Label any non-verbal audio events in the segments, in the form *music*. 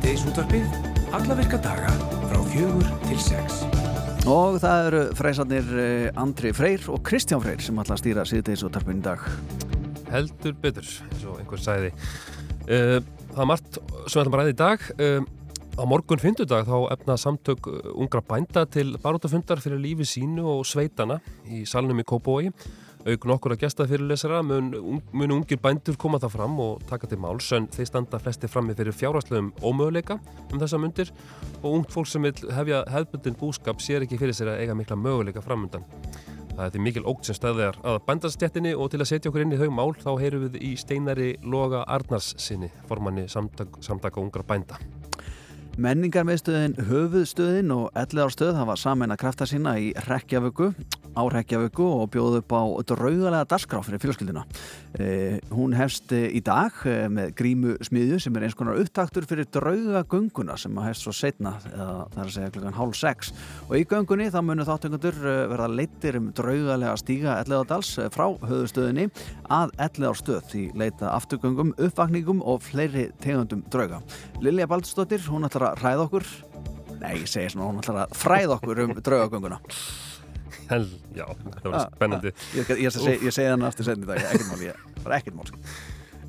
Síðdeis útvarpið, alla virka daga frá fjögur til sex. Og það eru freysarnir eh, Andri Freyr og Kristján Freyr sem ætla að stýra síðdeis útvarpinu í dag. heldur betur, eins og einhver sagði uh, það er margt sem við ætlum að ræða í dag uh, á morgun fyndudag þá efna samtök ungra bænda til barótafundar fyrir lífi sínu og sveitana í salnum í Kópói auk nokkur að gesta fyrirlesara mun, un, mun ungir bændur koma það fram og taka til máls en þeir standa flesti frammi fyrir fjárhastlegum ómöguleika um þessa mundir. Og ungt fólk sem vil hefja hefbundin búskap sér ekki fyrir sér að eiga mikla möguleika framundan Það er því mikil ógt sem staðið er að bandastjættinni og til að setja okkur inn í þau mál þá heyrum við í steinari Loga Arnars sinni, formanni samtak, samtaka ungra bænda. Menningarmiðstöðin Höfuðstöðin og Ellegarstöð hafa saman að krafta sína í Rekkjavöku á Rekkjavöku og bjóðu upp á draugalega darskrá fyrir fjölskyldina. Eh, hún hefst eh, í dag eh, með grímu smiðju sem er eins konar upptaktur fyrir draugagönguna sem að hefst svo setna, það er að segja klukkan hálf sex. Og í göngunni þá munu þáttökundur verða leittir um draugalega stíga Ellegadals frá Höfuðstöðinni að Ellegarstöð í leita afturgöngum, uppvakningum og fleiri tegundum drauga. Lilja Baldsdóttir, hún ætlar að ræða okkur Nei, ég segi svona, hún ætlar að fræða okkur um draugagönguna Hel, já, það var spennandi. Ég, ég, ég, segi, ég segi hann aftur setni dag, ekkert mál, ég, bara ekkert mál.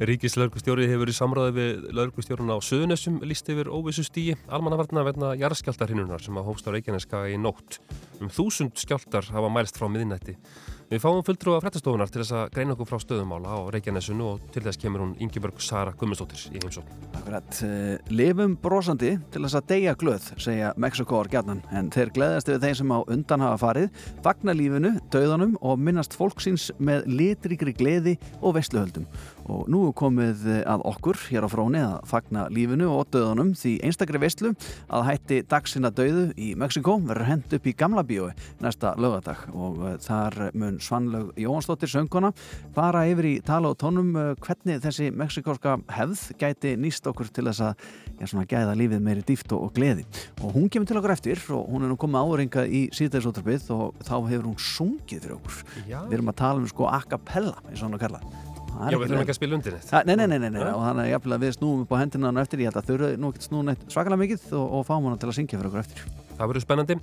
Ríkis laurgustjóri hefur í samræði við laurgustjórun á Suðunessum líst yfir óvissu stíi almannavarna verna jarðskjáltarhinnunar sem að hófst á Reykjaneska í nótt. Um þúsund skjáltar hafa mælst frá miðinætti. Við fáum fulltrúa frættastofunar til þess að greina okkur frá stöðumála á Reykjanesunu og til þess kemur hún Ingeborg Sara Gummistóttir í heimsókn. Akkurat, uh, lifum brosandi til þess að deyja glöð, segja Mexikóar gjarnan, en þeir gleðast yfir þeim sem á undan hafa farið, fagna lífinu, döðanum og minnast fólksins með litrikri gleði og veistluhöldum. Og nú komið að okkur hér á fróni að fagna lífinu og döðanum því einstakri veistlu að hætti dagsina döðu í Mexikó verður hend upp í gamla bíói næsta lögadag og uh, þar mun Svanlaug Jóhansdóttir sönguna fara yfir í tala og tónum uh, hvernig þessi mexikórska hefð gæti nýst okkur til þess að já, svona, gæða lífið meiri dýft og, og gleði. Og hún kemur til okkur eftir og hún er nú komið áringa í síðdæðisótrapið og þá hefur hún sungið fyrir okkur. Já. við erum að tala um sko a cappella eins og hann að kalla Já, við þurfum ekki að spila undir þetta. Ha, Nei, nei, nei, nei, nei, Nei. og þannig að jafnvel að við snúum upp á hendina hann eftir, ég held að þau eru nú ekki snúin eitt svakalega mikið og, og fáum hana til að syngja fyrir okkur eftir. Það verður spennandi.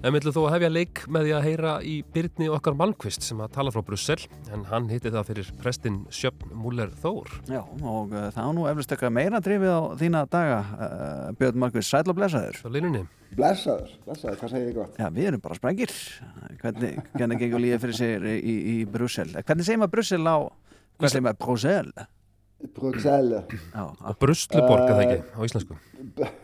En við ætlum þó að hefja leik með því að heyra í Byrni okkar Malmqvist sem að tala frá Brussel en hann hitti það fyrir prestin Sjöfn Múler Þór. Já, og uh, það er nú eflust eitthvað meira drifið á þína daga, uh, Björn Markvist, sæl og blessaður. Blessaður, blessaður, hvað segir ég gott? Já, við erum bara sprengir. Hvernig, hvernig gengur lífið fyrir sér í, í Brussel? Hvernig segir maður Brussel á, hvað segir maður Brussel? Bruxelles, Já, Og Brusluborg að það ekki á íslensku.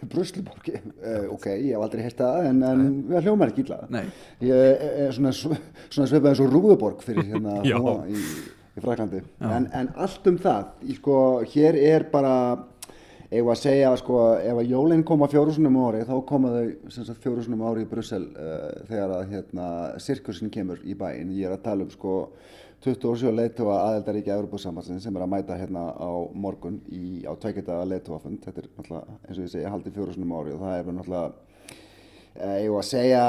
Brusluborg, uh, ok, ég hef aldrei hérst það en, en við hljómar ekki illa. nei, Ég er svona, svona svipað eins og Rúðuborg fyrir hérna *laughs* í, í Fraklandi. En, en allt um það, í, sko, hér er bara, ef að segja, sko, ef að jólinn koma fjórusunum ári, þá koma þau sem sagt fjórusunum ári í Brussel uh, þegar að hérna sirkusin kemur í bæinn. Ég er að tala um, sko, 27 leiðtóa aðeldaríkja Európa-sambansin sem er að mæta hérna á morgun í, á tveikita leiðtóafund. Þetta er náttúrulega, eins og ég segja, haldið fjórusunum ári og það er náttúrulega Eh, Ég var að segja,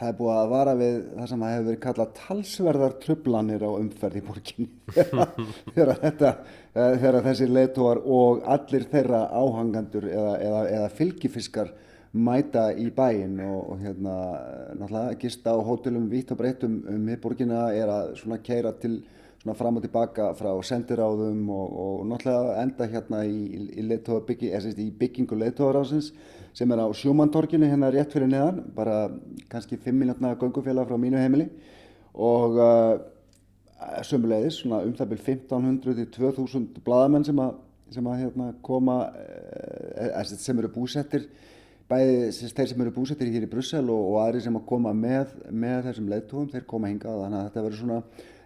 það er búið að vara við það sem hefur verið kallað talsverðar trublanir á umferð í borginni. *laughs* þegar, eh, þegar þessir leitóar og allir þeirra áhangandur eða, eða, eða fylgifiskar mæta í bæinn og, og hérna, eh, náttúrulega gista á hótelum vitt og breytt um, um borgina er að svona keira til svona fram og tilbaka frá sendiráðum og, og náttúrulega enda hérna í, í, byggi, eða, í byggingu leitóðarásins sem er á Sjómantorkinu hérna rétt fyrir neðan, bara kannski 5 minútna göngufélag frá mínu heimili. Og uh, sömulegðis svona um það byrj 1500 til 2000 bladamenn sem að, sem að hérna, koma uh, sem eru búsettir bæði sem- þeir sem eru búsettir hér í Brussel og, og aðri sem að koma með, með þessum leiðtúum, þeir koma hingað þannig að þetta verður svona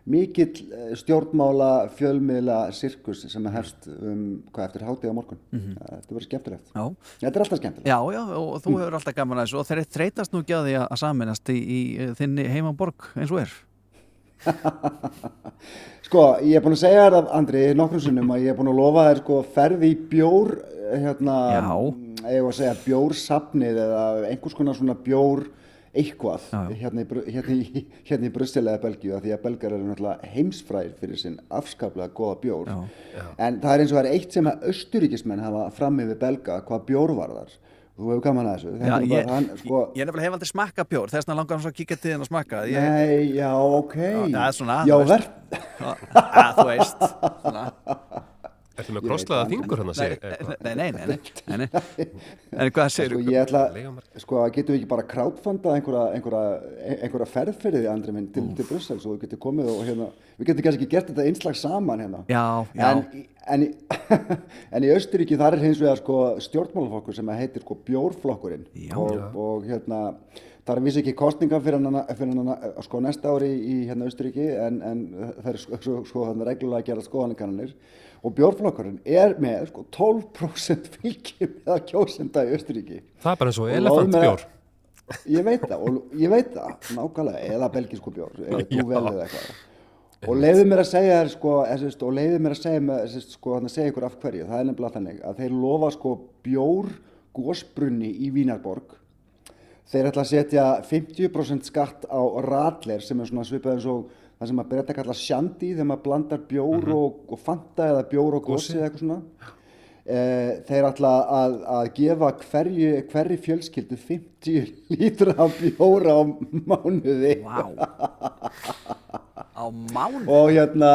mikill eh, stjórnmála fjölmiðla sirkus sem er hefst um hvað eftir hátið á morgun. Þetta verður skemmtilegt. já. Þetta er alltaf skemmtilegt. Já, já, og þú hefur alltaf gaman að þessu og þeir þreytast nú ekki að því að saminast í, í eh, þinni heimaborg eins og er. *laughs* Sko, ég er búin að segja þér, Andri, nokkrum sinnum að ég er búin að lofa þér sko ferði í bjór, hérna, Já. var að segja bjórsafnið eða einhvers konar svona bjór eitthvað Já, já. hérna í, hérna í, hérna í Brussel eða Belgíu af því að belgar eru náttúrulega heimsfræðir fyrir sinn afskaplega góða bjór Já. en það er eins og það er eitt sem að austuríkismenn hafa fram yfir belga hvað bjór varðar þú hefur gaman að þessu. Já, ég, bara- hann, sko, ég nefnilega hef aldrei smakka bjór þess vegna langar hann svo að kíkja til þinn að smakka ég, nei, já, ok. Það er svona, já, verð að, þú veist. Svona. *laughs* Ertu með krosslaða fingur hann að nei, segja? nei, nei, nei, nei, nei, *laughs* en hvað segir sko, ég ætla, sko, getum við ekki bara crowdfundað einhverja, einhverja, einhverja ferð fyrir því andri minn til, til Brussel svo við getum komið og hérna, við getum kannski ekki gert þetta einslag saman hérna. Já, já, En, í- en, í- *laughs* en í Austuríki þar er hins vegar sko stjórnmálaflokkur sem heitir sko bjórflokkurinn. Já. og, og hérna það er vissi ekki kostninga fyrir hann, fyrir hann sko næsta ári í hérna Austuríki en, en það er sko, sko, sko reglulega að gera skoðanakannanir og bjórflokkurinn er með sko 12% fylgi með að kjósenda í Austuríki Það er bara eins og elefantbjór. ég veit það, og ég veit það nákvæmlega, eða belgísku bjór eða *laughs* þú vel eða eitthvað. Og leiðu mér að segja þér sko eða, og leiðu mér að segja, með, eða, sko, þannig að segja ykkur af hverju, það er nefnilega þannig að þeir lofa sko bjór gósbrunni í Vínarborg. Þeir ætla að setja 50% skatt á radler sem er svona svipað eins og það sem að byrja að kalla shandi þegar maður blandar bjór og, og fanta eða bjór og gósi eða eitthvað svona Eh, þeir ætla að, að gefa hverju, hverju fjölskyldu 50 *laughs* lítra bjóra á mánuði. Vá á mánu og hérna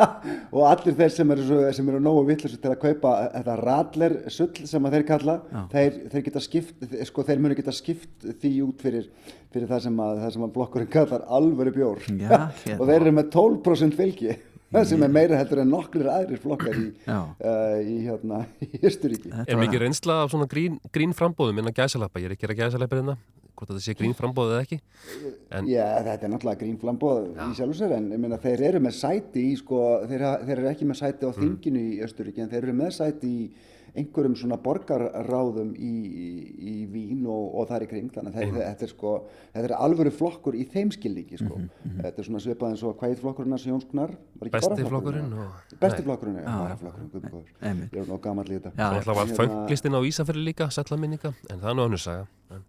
*laughs* og allir þeir sem eru, svo- sem eru nógu vittlis til að kaupa þetta radler sull sem að þeir kalla þeir, þeir geta skipt, sko þeir munu geta skipt því út fyrir, fyrir það sem að, það sem að blokkurinn kallar alvöru bjór. Já, *laughs* hérna. og þeir eru með 12% fylgi *laughs* sem er meira heldur en nokkrir aðrir flokkar í, uh, í hérna í Östuríki Er mikið reynsla af svona grín, grín frambóðum innan gæsalappa? Ég er ekki að gæsalappa hérna, hvort þetta sé grín frambóð eða ekki. En Já, þetta er náttúrulega grínflambóð í sjálfu sér en ég meina þeir eru með sæti í sko, þeir, ha- þeir eru ekki með sæti á þinginu í Östuríki en þeir eru með sæti í einhverjum svona borgarráðum í, í, í Vín og, og þar í kring þannig að þeir, þetta er sko, þetta er alvöru flokkur í þeim skilningi sko. Þetta er svona svipað eins og hvað flokkurinn hans Jónskunar? Var ekki besti flokkurinn og... Besti flokkurinn, já, einmitt. Ég er nú gammal í þetta. Það var Hérna- fönglistinn á Ísafjörði líka, sætlaminninga, en það er nú önnur saga. En,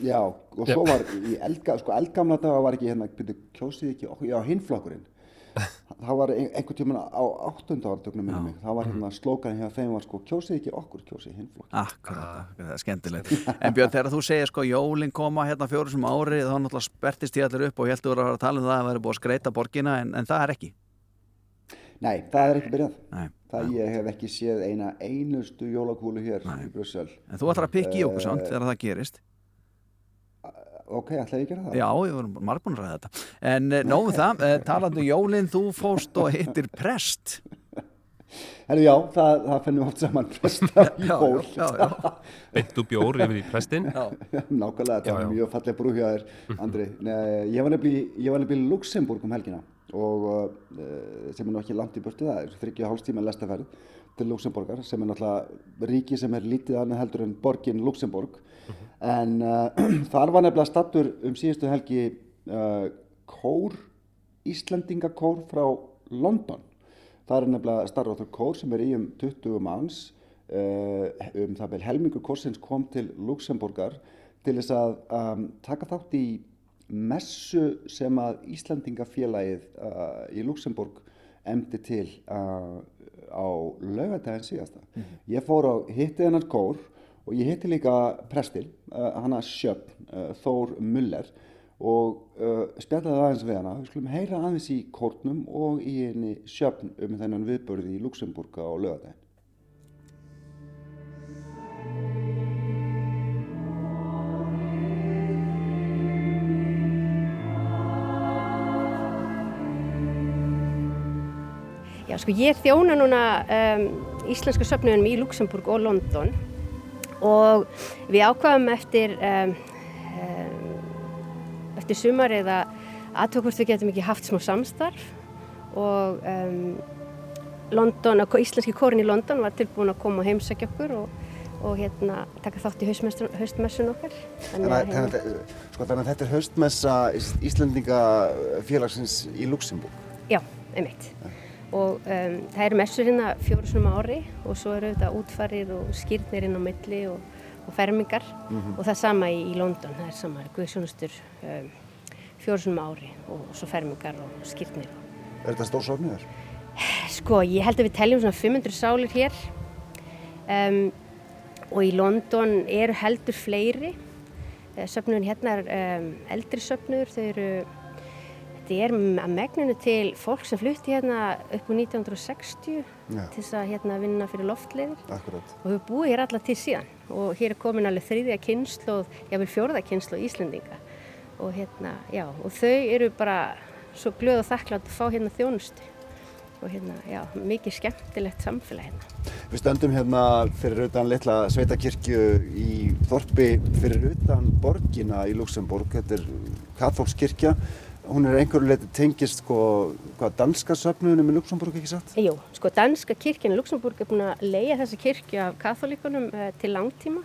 Já, og svo var í eldga, sko, eldgamla daga var ekki hérna, byrju, kjósið ekki, já, hinflokkurinn. *laughs* Það var ein, einhvern tímann á áttunda áratögnum minni mig, það var hérna slókan hjá þeim var sko, kjósið ekki okkur, kjósið hinflokk. Akkurat, það er skemmtilegt. *laughs* En Björn, þegar þú segir sko jólin koma hérna fjóru sem ári þá náttúrulega spertist ég allir upp og ég held að vera að tala um það að vera búið að skreita borgina en, en það er ekki? Nei, það er ekki byrjað. Nei. Það ég hef ekki séð eina einustu jólakúlu hér í Brussel. En þú ætlar að pikka í okkur samt þegar það gerist Ok, ætlaði ég að gera það? Já, við vorum margbúin að ræða þetta En uh, nóðum það, uh, talandi um jólin þú fóst og hittir prest Herru, já, það, það fennum oft saman presta *laughs* jól. já, já, Beintu bjór yfir í prestinn. já. Nákvæmlega, var já. mjög fallega brú hjá þér, Andri. Nei, ég var nefnilega í- ég var nefnilega í Luxemburg um helgina og uh, sem er nú ekki langt í burtu, það er þryggja hálfstíma lestaferð til Luxemburgar sem er náttúrulega ríki sem er lítið annað heldur en borgin Luxemburg. En uh, *clears throat* þar var nefnilega stattur um síðustu helgi uh, kór, Íslendingakór frá London. Það er nefnilega starfáttur kór sem er í um 20 manns uh, um það vel helmingur kórsins kom til Luxemburgar til þess að um, taka þátt í messu sem að Íslandingafélagið uh, í Luxemburg emdi til uh, á laugadaginn síðasta. Ég fór á hitti hennar kór og ég hitti líka prestil, uh, hana Sjöfn, uh, Þór Muller og uh, spjallaði aðeins við hana. Við skulum heyra aðeins í kórnum og í henni Sjöfn um þennan viðbörði í Luxemburg á laugadaginn. Já, sko ég þjóna núna um, íslensku söfnunum í Luxemburg og London og við ákvaðum eftir, um, eftir sumarið að aðtöku hvort við getum ekki haft smá samstarf og um, London, íslenski kórin í London var tilbúin að koma og heimsækja okkur og, og hérna taka þátt í haustmessun, okkar. Þannig að, þannig, að, sko, þannig að þetta er haustmessa Íslendingafélagsins í Luxemburg. Já, einmitt. Og um, það eru messur hérna fjóru svona ári og svo eru þetta útfarir og skýrnir inn á milli og, og og fermingar og það sama í, í London, það er sama guðsjónustur um, fjórusunum ári og, og svo fermingar og skýrtnir. Er þetta stórsofniður? Sko, ég held að við teljum svona 500 sálir hér um, og í London eru heldur fleiri. Uh, söfnuðin hérna er eldri söfnuður, þau eru, þetta er að megninu til fólk sem flutti hérna upp á 1960 Já. til þess að hérna vinna fyrir loftleiðir Akkurat. og við búið hér allar til síðan og hér er komin alveg þriðja kynslu og jáfnvel fjórða kynslu Íslendinga og hérna, já, og þau eru bara svo glöð og þakklátt að fá hérna þjónustu og hérna, já, mikið skemmtilegt samfélag hérna. Við stöndum hérna fyrir utan litla sveitakirkju í Þorpi fyrir utan borgina í Luxemburg. Þetta er katholskirkja. Hún er einhverju leiti tengist sko, hvað, danska söfnuðunum í Luxemburg, ekki satt? Jú, sko danska kirkjan í Luxemburg er búin að leia þessa kirkju af katholíkunum uh, til langtíma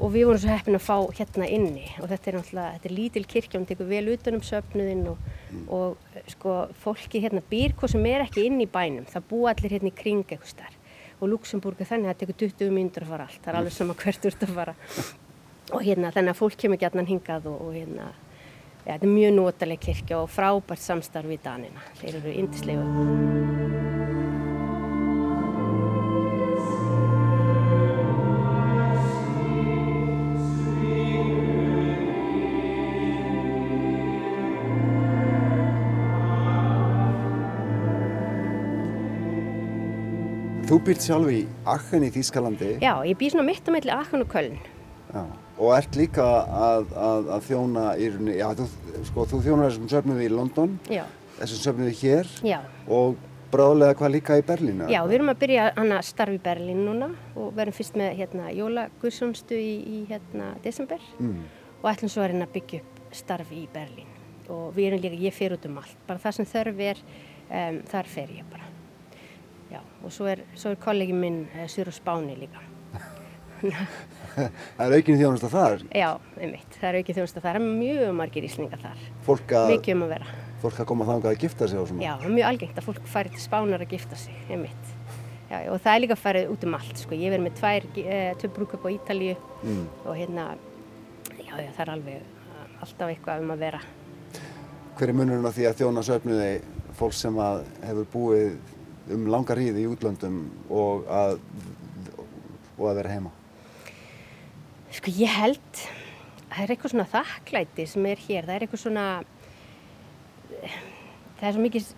og við vorum svo heppin að fá hérna inni og þetta er náttúrulega, þetta er lítil kirkja, hún tekur vel utanum söfnuðinn og, og eh, sko fólki hérna býr hvað sem er ekki inn í bænum, það búa allir hérna í kring eitthvað starf og Luxemburg er þannig að það tekur 20 mínútur að fara allt, það er alveg sama hvert úr að fara *laughs* og hérna þannig að fólk kemur gætnan hingað og, og hérna, ja, þetta er mjög notaleg kirkja og frábært samstarf í Danina, þeir eru indislegu. Þú býrt sjálf í Aachen í Þýskalandi Já, ég býr svona mitt á milli Akon og Köln. Og ert líka að, að, að þjóna í rauninni, já, þú, sko, þú þjónar þessum söfnuði í London, Já, þessum söfnuði hér já, og bráðlega hvað líka í Berlín? já, við erum að byrja hana starf í Berlín núna og verðum fyrst með hérna jólaguðsónstu í, í hérna desember Mm. og ætlum svo að reyna að byggja upp starf í Berlín og við erum líka, ég fer út um allt, bara það sem þörf er, um, þar fer ég bara. Já, og svo er, svo er kollegi minn uh, Sur og Spáni líka. *laughs* *laughs* Það er aukin þjónust að þar, Já, einmitt, það er ekki þjónust að það er mjög margir íslingar þar, að, mikið um að vera. fólk að koma þangað að gifta sig og svona. Já, er mjög algengt að fólk fari til Spánar að gifta sig, einmitt. Já, og það er líka farið út um allt, sko. Ég verið með tvær, eh, tvö brúkup á Ítalíu Mm. og hérna, já, já, það er alveg eh, alltaf eitthvað um að vera. Hver er munurinn á því að þjóna söfnuði fólk sem að hefur búið um langa hríð í útlöndum og að, og að vera heima? Sko, ég held, það er eitthvað svona þakklæti sem er hér, það er eitthvað svona, það er svo mikið,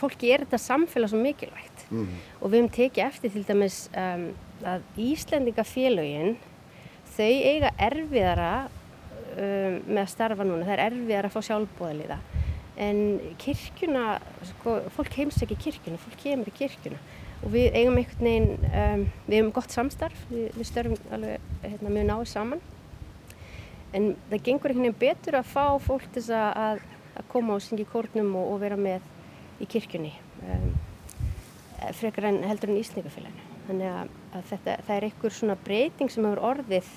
fólki er þetta samfélag svo mikilvægt. Mm. og við höfum tekið eftir til dæmis um, að Íslendingafélögin þau eiga erfiðara um, með að starfa núna, það er erfiðara að fá sjálfbóðaliða en kirkjuna, sko, fólk heims ekki kirkjuna, fólk kemur í kirkjuna og við eigum einhvern veginn, um, við hefum gott samstarf, við, við störfum alveg hérna, mjög náðu saman en það gengur einhvern veginn betur að fá fólk til þess að, að koma og syngja í kórnum og, og vera með í kirkjunni um, frekar en heldur en Íslandingafélaginu. Þannig að, að þetta, það er einhver svona breyting sem hefur orðið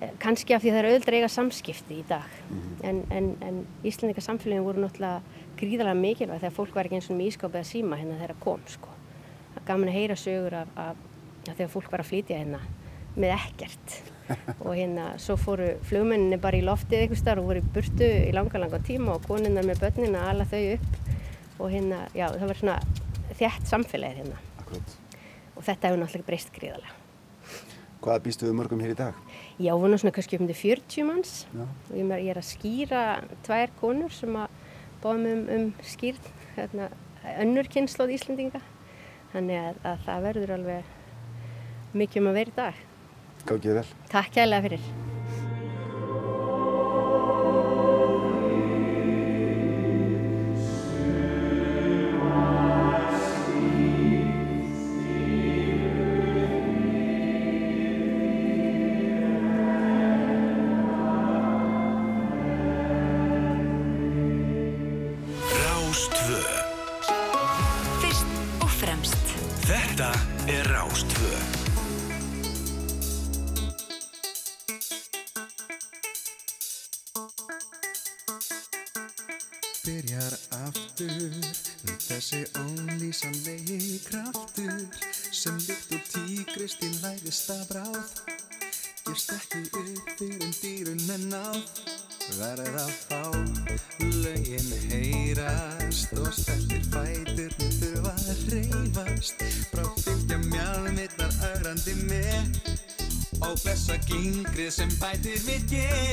eh, kannski af því það er auðvitað eiga samskipti í dag. En, en, en Íslandingasamfélaginu voru náttúrulega gríðarlega mikilvæg þegar fólk var ekki eins og með ískápið að síma hérna þegar það kom. Sko. Gaman að heyra sögur af, af, af þegar fólk var að flytja hérna með ekkert. *laughs* og hérna svo fóru flugmenninni bara í loftið einhvers þar og voru í burtu í langa langa tíma og koninnar með börnin að ala þau upp og hérna, já, það var svona þjætt samfélagið hérna Akkurat. og þetta hefur náttúrulega breyst gríðarlega. Hvað býstu við mörgum hér í dag? Já, voru nú svona kannski um 40 manns Já. og ég, er- ég er að skýra tvær konur sem að báðum um, um skýrn, hérna, önnur kynnslóð Íslendinga. Þannig að, að það verður alveg mikið um að vera í dag. Gáðið vel. Takk kærlega fyrir. Sem bætir við get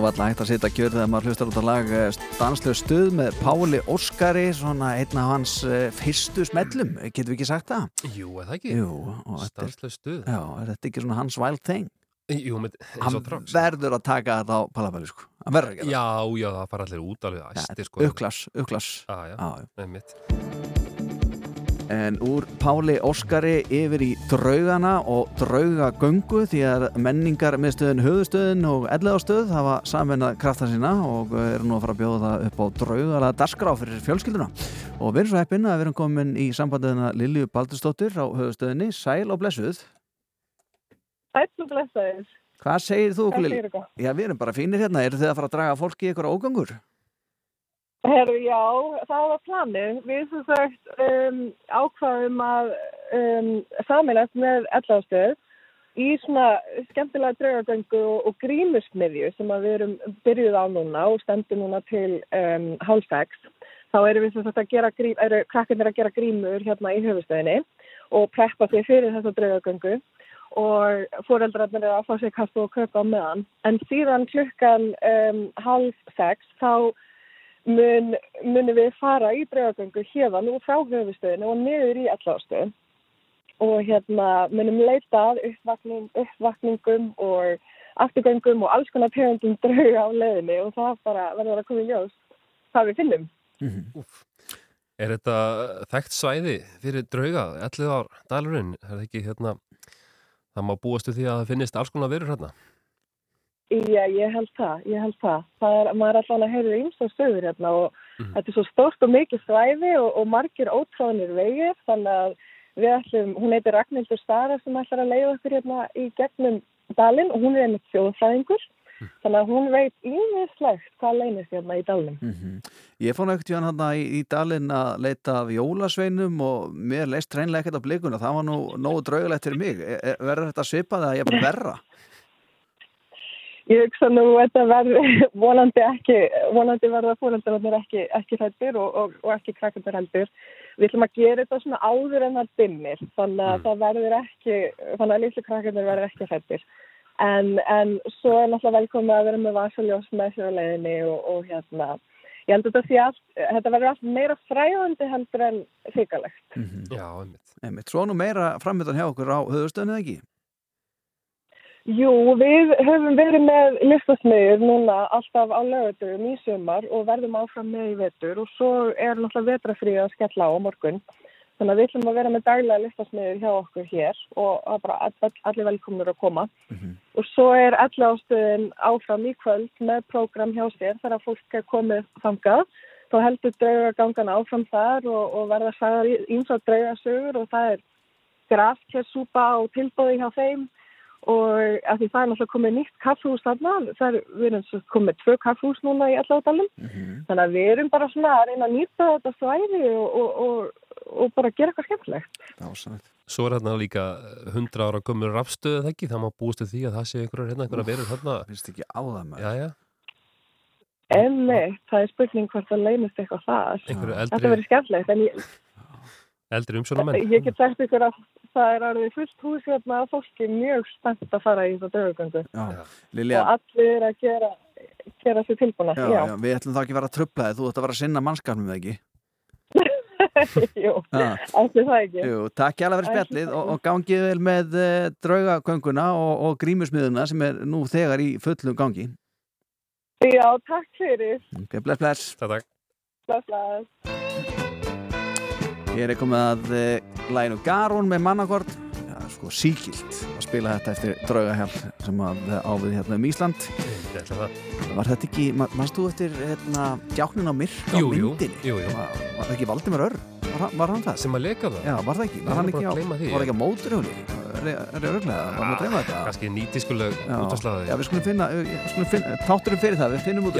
nú alltaf hægt að sitja kjör þegar maður hlustar út á lag Stanslega stuð með Páli Óskari svona einn af hans eh, fyrstu smellum, getum við ekki sagt það? Jú, það ekki? Stanslega stuð já, er þetta ekki svona hans wild thing? Jú, með, eins Hann og trans verður að taka þetta á palabæli sko, hann verður að gera Já, já, það fara allir út alveg það æstir sko Já, já, Já, já. með mitt En úr Páli Óskari yfir í draugana og draugagöngu því að menningar miðstöðin höfustöðin og elleðastöð hafa saminað krafta sína og eru nú að fara að bjóða það upp á draugala darskrá fyrir fjölskylduna. Og við erum svo heppin að við erum komin í sambandiðina Lilju Baldursdóttir á höfustöðinni. Sæl og blessuð. Sætt og blessaðir. Hvað segir þú, Hvað Lilju? segir ykkur? Já, við erum bara fínir hérna. Eru þið að fara að draga fólki í ykkur ógangur? Herru, já, það var planið. Við sem sagt um, ákvaðum að um, samilast með ellastöð í svona skemmtilega draugagöngu og, og grímusmiðju sem við erum byrjuð á núna og stendur núna til um, hálfsex. Þá erum við sem sagt að gera grím, eru krakkarnir að gera grímur hérna í höfustöðinni og preppa sig fyrir þessa draugagöngu og fóreldrarnir eru að fá sig kaffu og köpa meðan. En síðan klukkan um, hálf sex þá mun, munum við fara í draugagöngu hérðan og frá höfustöðinu og niður í allastöð og hérna munum leita að uppvakning, uppvakningum og afturgöngum og alls konar tegundum drauga á leiðinni og það bara verður að koma í ljós hvað við finnum. Úf. Er þetta þekkt svæði fyrir drauga, 11 ár dalurinn, er það ekki hérna, það má búastu því að það finnist alls konar verur hérna? Já, ég held það, ég held það. Það er, maður er allan að heyra og stöður hérna og Mhm. þetta er svo stórt og mikið svæði og, og margir ótráðnir vegir þannig að við ætlum, hún heitir Ragnhildur Stara sem ætlar að leiða okkur hérna í gegnum dalinn og hún er einmitt þjóðfræðingur þannig að hún veit ímislegt hvað leynist hérna í dalinn. Mhm. Ég fór ekkert hérna hérna í, í dalinn að leita af jólasveinum og mér leist reynlega ekkert á blikuna, það var nú nógu draugulegt fyrir mig. E, e, verður þetta svipað eða ég bara verra? Ég hugsa nú að þetta verður *laughs* vonandi ekki, vonandi verða fóröldararnir ekki, ekki hrættir og, og, og ekki krakkandur heldur. Við ætlum að gera þetta svona áður en það dimmir, þannig að það verður ekki, þannig að litlu krakkandur verður ekki hrættir. En, en svo er náttúrulega velkomið að vera með vasaljós með sér á leiðinni og, og hérna, ég held að þetta sé allt, þetta verður allt meira fræðandi heldur en þykalegt. Já, einmitt. Einmitt, svo nú meira framöndan hjá okkur á höfustöðinu eða ekki? Jú, við höfum verið með listasmiður núna alltaf á lögutum í sumar og verðum áfram með í vetur og svo er náttúrulega vetrafrið að skella á morgun. Þannig að við ætlum að vera með daglega listasmiður hjá okkur hér og að bara all, all, allir velkomnir að koma. Og svo er allir ástöðin áfram í kvöld með prógram hjá sér þegar fólk er komið þangað. Þá heldur draugagangan áfram þar og, og verða sagðar ímsa draugasögur og það er grafkjærsúpa og tilbóði hjá þeim og að því það er náttúrulega komið nýtt kaffhús þarna, það er, við erum komið tvö kaffhús núna í allavdalum þannig að við erum bara svona að reyna að nýta þetta svæði og, og, og, og bara gera eitthvað skemmtilegt. Dásanlegt. Svo er hérna líka 100 ára gömur rafstöðu það ekki, það má búast við því að það sé einhverjar hérna, einhverjar verur hérna. Finnst ekki á það maður. Já, já, Emmi, það er spurning hvort það leynist eitthvað þar. einhverju Þetta eldri, verður skemmtilegt en eldri ég get sagt ykkur að það er árið fullt hús hérna að fólki mjög spennt að fara í þetta dögugöngu Já, og allir að gera, gera sér tilbúna. já, já, við ætlum þá ekki að vera að tröfla þig, þú ætti að vera að sinna mannskapnum eða ekki? *laughs* Jú, Já. ætli það ekki. Jú, takk hjá fyrir spjallið og, og gangið vel með uh, draugagönguna og, og grímusmiðuna sem er nú þegar í fullum gangi. Já, takk fyrir. Ok, bless, bless. Takk, takk. Bless, bless. Ég er komið að uh, læginu Garún með mannakort. Já, sko, síkilt að spila þetta eftir draugahjálp sem að ávið hérna um Ísland. Það. Var þetta ekki, ma- manst þú eftir hérna, djáknin á myrk á Jú, myndinni? jú, jú. Var, var það ekki Valdimar Örn? Var, hann- var hann það? Sem að leka það? Já, var það ekki? Var hann ekki á, var það ekki á móturhjóli? Er ég örglega? Var maður að dreyma þetta? Kanski nýtískuleg útvarslaði. já, við skulum finna, við skulum finna þátturum fyrir það, við finnum út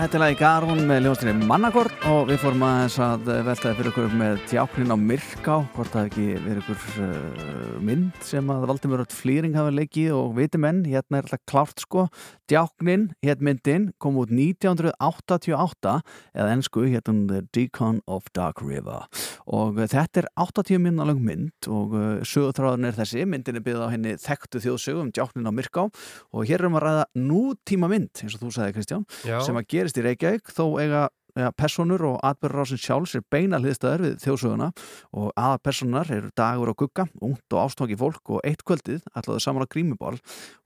þetta er lagi Garún með ljónstinni Mannakort og við fórum aðeins að veltaði fyrir ykkur með djáknin á Myrká hvort það ekki verið ykkur uh, mynd sem að Valdimur Flýring hafa leikið og viti menn, hérna er alltaf klárt sko, djáknin, hétt myndin kom út 1988 eða ennsku, hún The Deacon of Dark River. Og uh, þetta er 80 minna lang mynd og uh, sögutráðin er þessi, myndin er byggð á henni þekktu þjóðsögu um djáknin á Myrká. Og hér erum við að ræða nútíma mynd, eins og þú sagði Kristján Já, sem að gerist í Reykjavík þó eiga ja, personur og atbyrðarásin sjálfs er beina hliðstæður við þjóðsöguna og aða personar eru dagur og gugga ungt og ástofngi fólk og eitt kvöldið ætlaðu saman á grímubál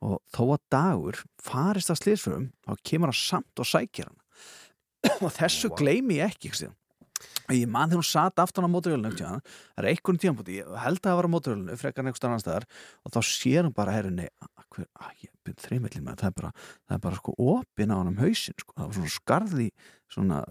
og þó að dagur farist að slýsförum þá kemur hann samt og sækir hann og þessu Vá. gleymi ég ekki ekki ég man þegar hún satt aftan á móturjölinu það er einhvern tíðanbúti, ég held að það var á móturjölinu frekar einhver annar staðar og þá sér hún bara herrinni þreymillin með það er bara, það er bara sko opin á hann um hausinn sko. það var svona skarði svona,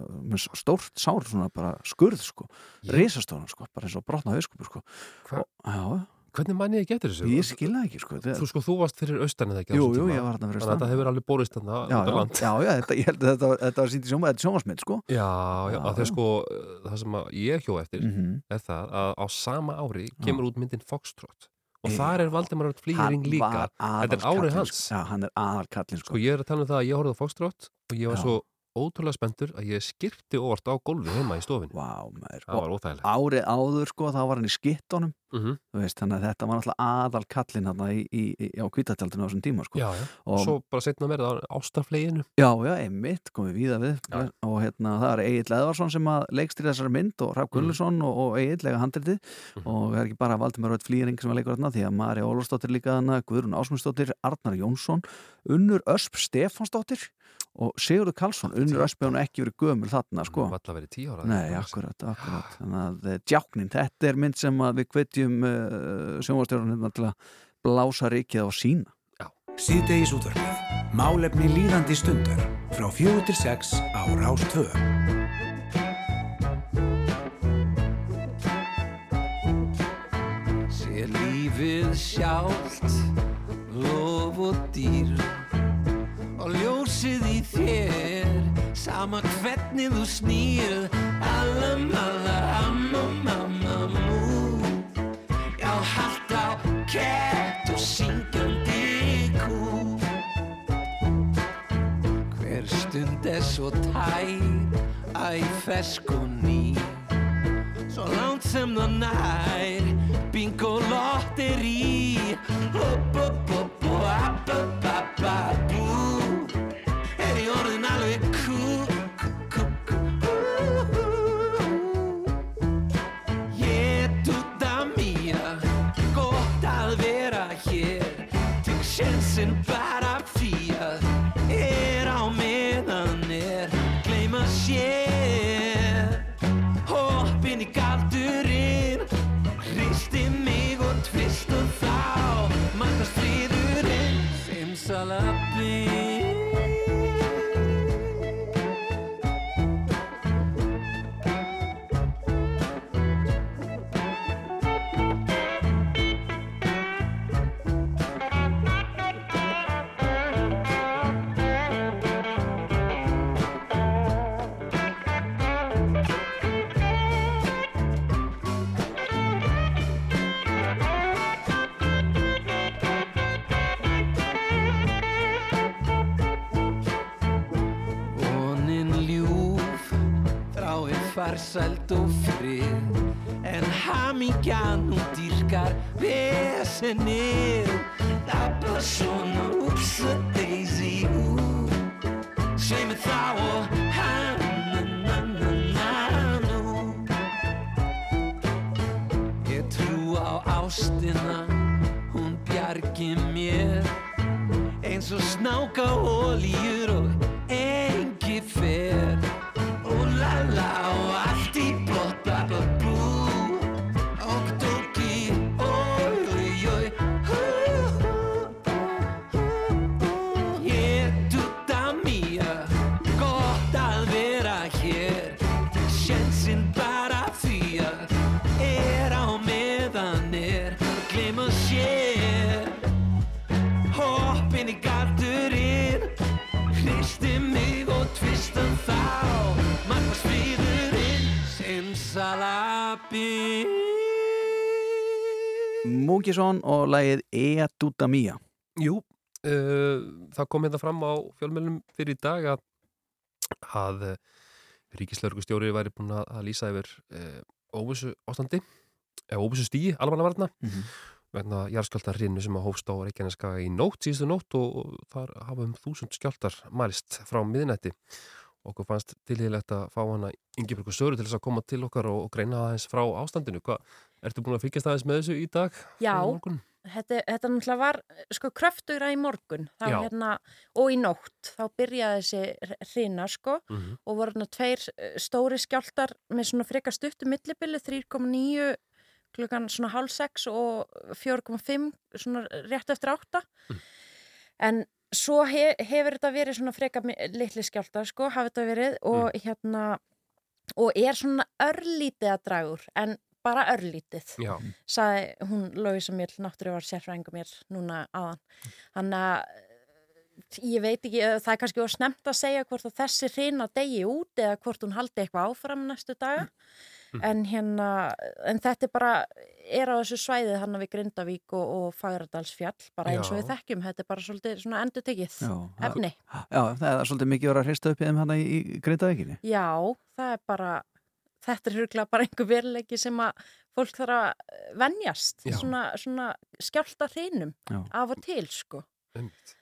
stórt sár svona bara skurð sko, risastóran sko, bara eins og brotna hauskupu sko. Hva- og, já, hvernig manni ég getur þessu? ég skilða ekki sko Þú sko, þú varst fyrir austan eða ekki jú, jú, ég var hérna fyrir Þannig að þetta hefur alveg borist þarna já, já, já, þetta, ég held að þetta, þetta var sínt í sjóma, þetta sjómasmynd sko. Já, já, Já, þegar sko, uh, það sem ég hjó eftir mm er það að á sama ári kemur út myndin Foxtrot. Og Já. þar er Valdimar Örn Flýring líka. Þetta er árið hans. já, hann er aðalkallin Sko, ég er að tala um það að ég horfði á Foxtrot og ég var svo ótrúlega spenntur að ég skipti óvart á gólfi heima í. Vá, maður, Það var óþægilegt. árið áður sko, þá var hann í skittunum Mm þú veist, þannig að þetta var náttúrulega aðal kallinn hann í, í, í, á kvítatjaldinu á þessum tíma sko. Já, já. Og svo bara setna mér á ástafleginu. já, já, einmitt, komið víða við Já. og hérna, það er Egil Eðvarsson sem að leikstýr þessari mynd og Raf Gunnlusson og, og Egil lega handritið Mhm. og það er ekki bara Valdimar Rödd Flýring sem að leikur þarna því að Mari Ólafsdóttir líka þarna Guðrún Ásmundsdóttir, Arnar Jónsson Unnur Ösp Stefansdóttir og Sigurður Karlsson, Unnur nú ekki verið gömul þarna sko Valla verið tíu ára. Nei, akkurat, akkurat Þannig að eh, djáknin, þetta er mynd sem að við hvetjum uh, sjónvastjórun hérna til að blása rikið á sína Síðdegis útvarpið. Málefni líðandi stundar. Frá fjögur til sex á Rástvö. Sér lífið sjálft, lof og dýr Og ljósið í þér, sama hvernig þú snýr Alla malla, amma, mamma, mú Já, haldt á kett og syngjandi kú Hver stund er svo tær, æ, fersk og ný Svo langt sem það nær Bingo lotteri Hopp, hopp, hopp, hopp, hopp, hopp, hopp, Er ég orðin alveg Þrái farsæld og frið En hamingjan hún dýrkar Vesenið. Labba svona Ups a daisy ú Svei mig þá og hann-na-na-na-nú Ég trú á ástina Hún bjargi mér. Eins og snáka ólíur og engi fer la la Múkisson og lagið Ea Duta Mia Jú, uh, það kom hérna fram á fjölmjölum fyrir í dag að, að uh, ríkislaurugustjóri væri búin að, að lýsa yfir uh, óvissu ástandi eða óvissu stíi, almannavarna Mhm. vegna jarðskjáltarrinu sem að hófst á Reykjaneska í nótt, síðustu nótt og, og þar hafa um þúsund skjáltar mælist frá miðnætti okkur fannst tilhýðilegt að fá hana Ingeborgu Söru til þess að koma til okkar og, og greina aðeins frá ástandinu. Hvað, ertu búin að fylgjast aðeins með þessu í dag? Já, þetta, þetta náttúrulega var sko kröftugra í morgun hérna, og í nótt þá byrjaði þessi hrina sko Mhm. og voru hérna tveir eh, stóri skjáltar með svona frekar stuttu millibili 3,9 klukkan svona hálf 6 og 4,5 svona rétt eftir 8 en svo he, hefur þetta verið svona frekar mi- litli skjáltar sko, hafi þetta verið og hérna og er svona örlítið að dragur en bara örlítið Já. sagði hún Lóisa Mjöl, náttúrulega var sérfræðingu mér núna aðan. Þannig að eh, ég veit ekki, eh, það er kannski snemt að segja hvort að þessi hrina degi út eða hvort hún haldi eitthvað áfram næstu daga. En hérna, en þetta er bara, er á þessu svæðið hann við Grindavík og, og Fagradalsfjall, bara eins og við þekkjum, þetta er bara svolítið endur tekið efni. Já, það er svolítið mikið að vera að hrista upp í þeim hann í, í Grindavíkinni Já, það er bara, þetta er huglega bara einhver veruleiki sem að fólk þarf að eh, venjast, Já. svona, svona skjálta hrinum Já. af og til, sko. Einmitt.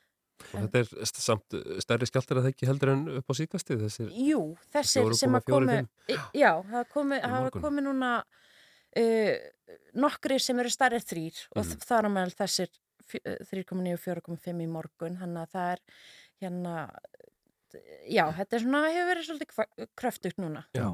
Og þetta er samt stærri skjáltar að það ekki heldur en upp á síkastið þessir Jú, þessir sem að 4,4, komu, fimm. í- já, það komi, komið núna uh, nokkri sem eru stærri þrýr og Mhm. þar á meðal þessir fjö- eh, 3,9 og 4,5 í morgun, þannig að það er hérna, já, þetta er svona, hefur verið svolítið kröftugt núna. Já.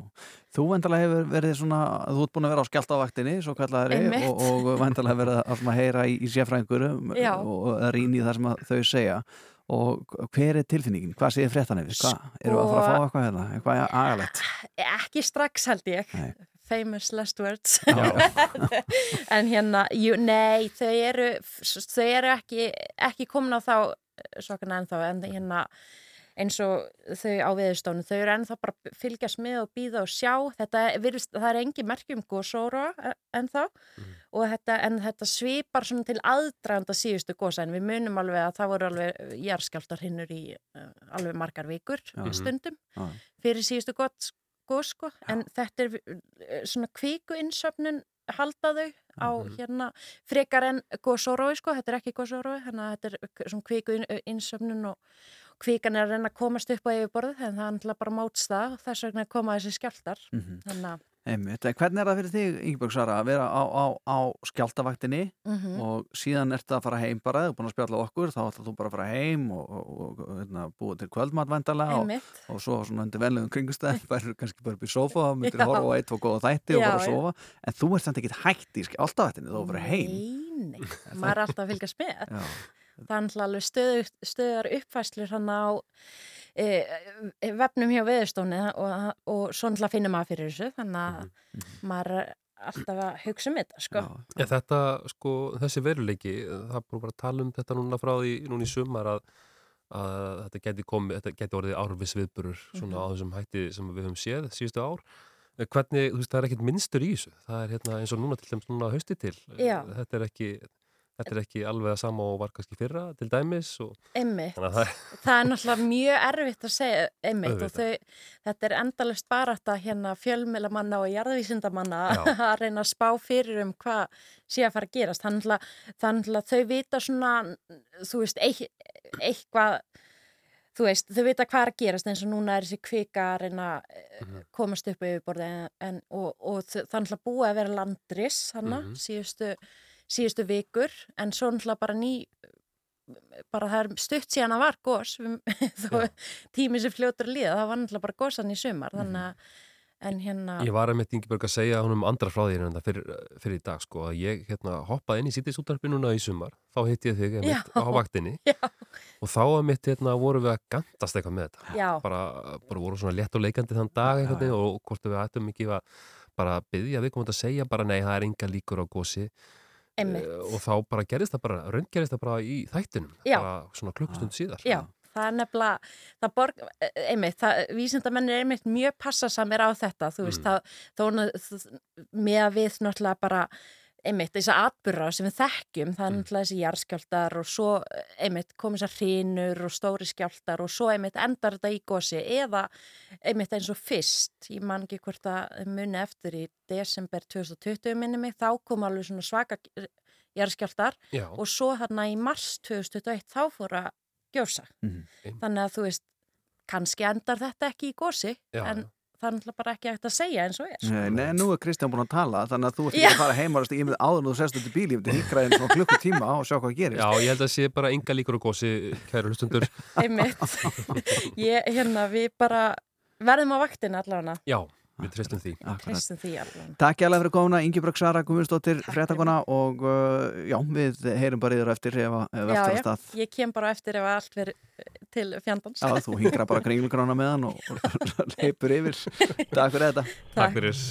Þú vendalega hefur verið svona, þú ert búin að vera á skjáltavaktinni, svo Einmitt. og, og vendalega verið að svona heyra í, í sérfræðingurum Já. og að rýna í það sem að þau segja. Og hver er tilfinningin? Hvað segir fréttan yfir? Hvað? Eru að fara að fá eitthvað hérna? Eitthvað agalegt? Ekki strax held ég. Nei. Famous last words. *laughs* En hérna, jú, nei, þau eru, þau eru ekki, ekki komin á þá svakana ennþá, en hérna eins og þau á viðustónu, þau eru ennþá bara fylgjast með og býða og sjá, þetta virðist, það er engi merkjum gósóra ennþá. Og þetta, en þetta svipar til aðdraganda síðustu gósa en við munum alveg að það voru alveg jarðskjáltar hinnur í uh, alveg margar vikur Já. stundum Já. fyrir síðustu gós sko, en þetta er uh, svona kvíku innsöfnun halda þau á hérna frekar en gósórói sko, þetta er ekki gósórói þannig að þetta er svona kvíku innsöfnun og kvíkan er að reyna að komast upp á yfirborðið en það er náttúrulega bara og þess vegna koma þessi skjáltar Mhm. þannig að Einmitt. En Hvernig er það fyrir þig, Ingeborg Sara, að vera á, á, á skjáltavaktinni Mhm. og síðan ertu að fara heim bara, þú er búin að spjalla okkur, þá ætlar þú bara að fara heim og, og, og, hérna, búið til kvöldmatvendalega og, og svo svona undir venlegum kringustæð, bara *laughs* kannski bara upp í sofa myndir Já. horfa á eitt og góða þætti og bara já. sofa, en þú ert samt ekkit hægt í skjáltavaktinni, þú er bara heim. Nei, nei, *laughs* maður er alltaf að fylgjast með Já. Það er náttúrulega alveg stöður, stöðar uppfæslur hann á e, vefnum hjá veðustóni og, og svo náttúrulega finnum maður fyrir þessu þannig að maður er alltaf að hugsa um þetta sko. Ja, þetta, sko, þessi veruleiki, það er bara að tala um þetta núna frá því, núna í sumar að, að þetta geti komið, þetta geti orðið árvis viðburur svona Mhm. á þessum hætti sem við höfum séð síðustu ár. Hvernig, þú veist, það er ekkert minnstur í þessu. Það er hérna eins og núna til dæmis núna hausti til. Já. Þetta er ekki, þetta er ekki alveg að sama og var kannski fyrra til dæmis og Einmitt. það það er náttúrulega mjög erfitt að segja einmitt og þau, þetta er endalist bara þetta hérna fjölmilamanna og jarðvísindamanna *laughs* að reyna að spá fyrir um hvað sé að fara að gerast þannig að, þannig að þau vita svona þú veist, eit, eitthvað þú veist, þau vita hvað er að gerast eins og núna er þessi kvika að reyna að Mhm. komast upp yfirborði en, en, og, og þannig að búið að vera landris hana, Mhm. síðustu, síðustu vikur en svo náttúrulega bara ný bara það er stutt síðan að var *laughs* þó tími sem fljótur að líða það var náttúrulega bara gosan í sumar þannig að en hérna Ég var að mitt Ingeborg að segja honum andra frá því en það fyrir, fyrir í dag sko að ég hérna hoppaði inn í sýttisútarpi núna í sumar þá hitti ég þig Já. á vaktinni. *laughs* Já. og þá að mitt hérna voru við að gandast eitthvað með þetta. Bara, bara voru svona létt og leikandi þann dag veginn og hvort við ættum ekki að bara byggja við komum að segja bara nei það er enga líkur á gósi og þá bara gerist það bara, raun gerist það bara í þættinum Já. bara svona klukkustund síðar. Já, það er nefnilega, það borg, einmitt, það, vísindamenn er einmitt mjög passasamir á þetta, þú veist, það, þó, með að við náttúrulega bara, einmitt, þess að atbyrra sem við þekkjum, það er náttúrulega þessi jarðskjáltar og svo, einmitt, komið þessar hrinur og stóri skjáltar og svo, einmitt, endar þetta í gósi eða, einmitt, eins og fyrst, ég man ekki hvort að muni eftir í desember 2020 minni mig, þá kom alveg svona svaka jarðskjáltar Já. og svo þarna í mars 2021 þá fór að gjósa. Mhm. Þannig að þú veist, kannski endar þetta ekki í gósi, en. Það er náttúrulega bara ekki hægt að segja eins og er. sko. Nei, nei, nú er Kristján búin að tala þannig að þú ert ekki að fara heimarast í með áður en þú sest út í bíl, ég myndi híkra einn svona klukkutíma og sjá hvað gerist. Já, ég held að sé bara enga líkur á gósi, kæru hlustundur. Einmitt. *laughs* Ég, hérna, við bara verðum á vaktina allavega. Já, við treystum því. Því. Takk hjá fyrir komuna, Ingeborg Sara Guðmundsdóttir, fréttakona og uh, já, við heyrum bara yfir eftir ef, ef Já, eftir að já, stað. ég kem bara eftir ef allt verið til fjandans. Já, þú hingra bara kringlugrána með hann og, *laughs* og leipur yfir. *laughs* Takk fyrir þetta. Takk fyrir.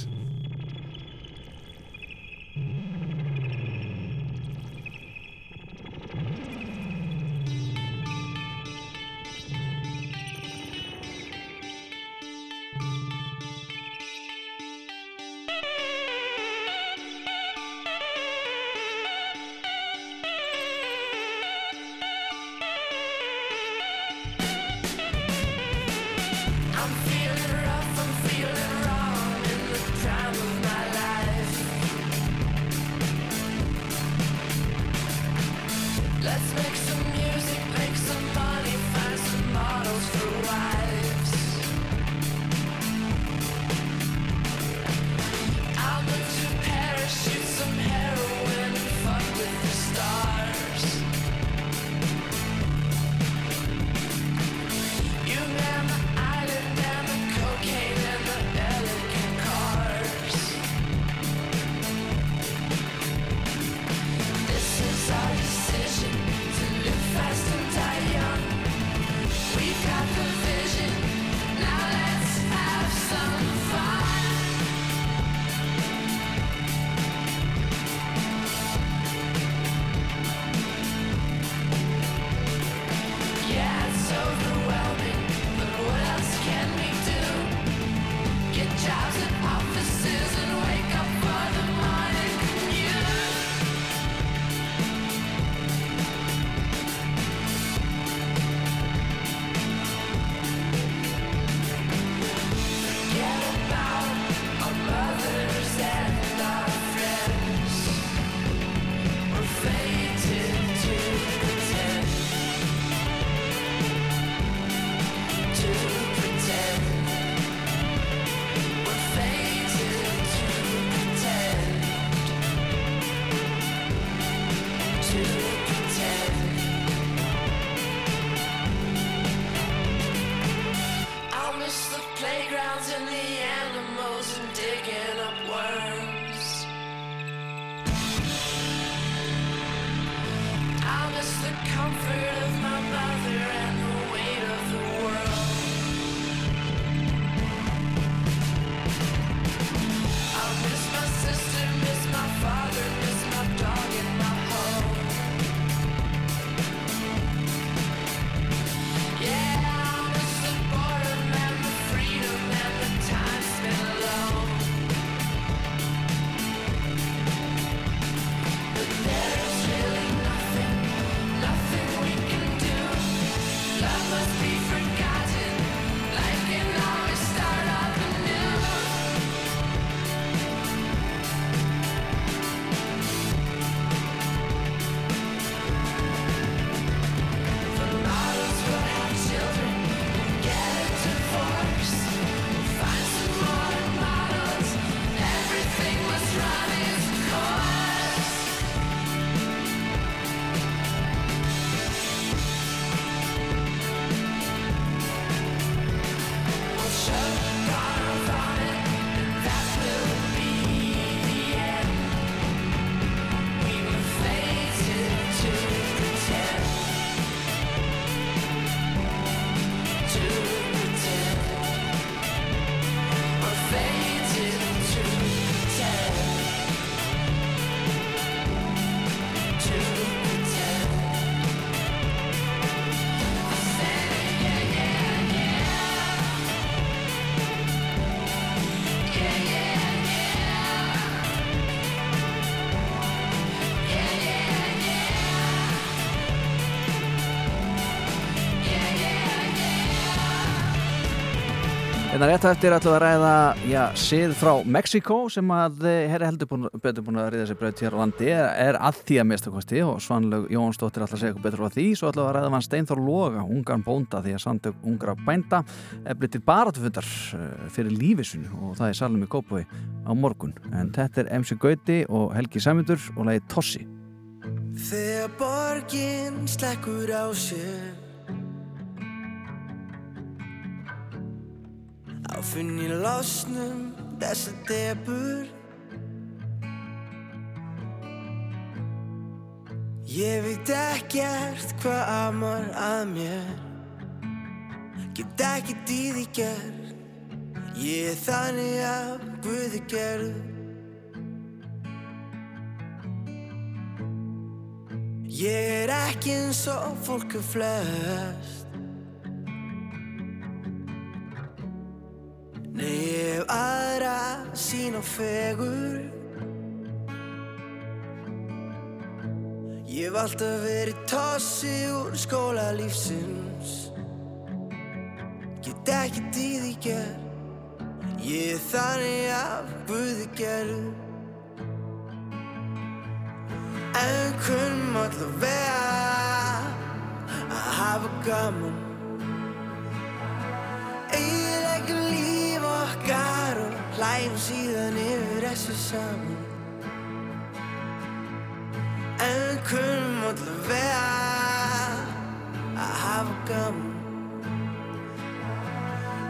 Hérna rétt á eftir ætlum við að ræða já, sið frá Mexiko sem að eh, herri heldur búin, betur búin að ríða sér braut hér á landi er, er að því að mistakosti og Svanlaug Jónsdóttir ætla að segja eitthvað betur frá því. Svo ætlum við að ræða hann Steinþór Loga, ungan bónda því að samtök ungra bænda eflir til baratufundar fyrir lífisunu og það er salum í Kópaví á morgun. En þetta er MC Gauti og Helgi Sæmundur og lagi Tossi. Þegar borgin slekkur á sér Á finn ég losnum þessa debur Ég veit ekkert hvað amar að mér. Get ekkert í því gerð. Ég er þannig að Guði gerð Ég er ekki eins og fólk er flest og fegur. Ég hef alltaf verið tossi úr skóla lífsins. Get í því gerð Ég er þannig af Guði gerð En kunnum allavega að hafa gaman hlægjum síðan yfir þessu saman. En kunnum allavega að hafa gaman.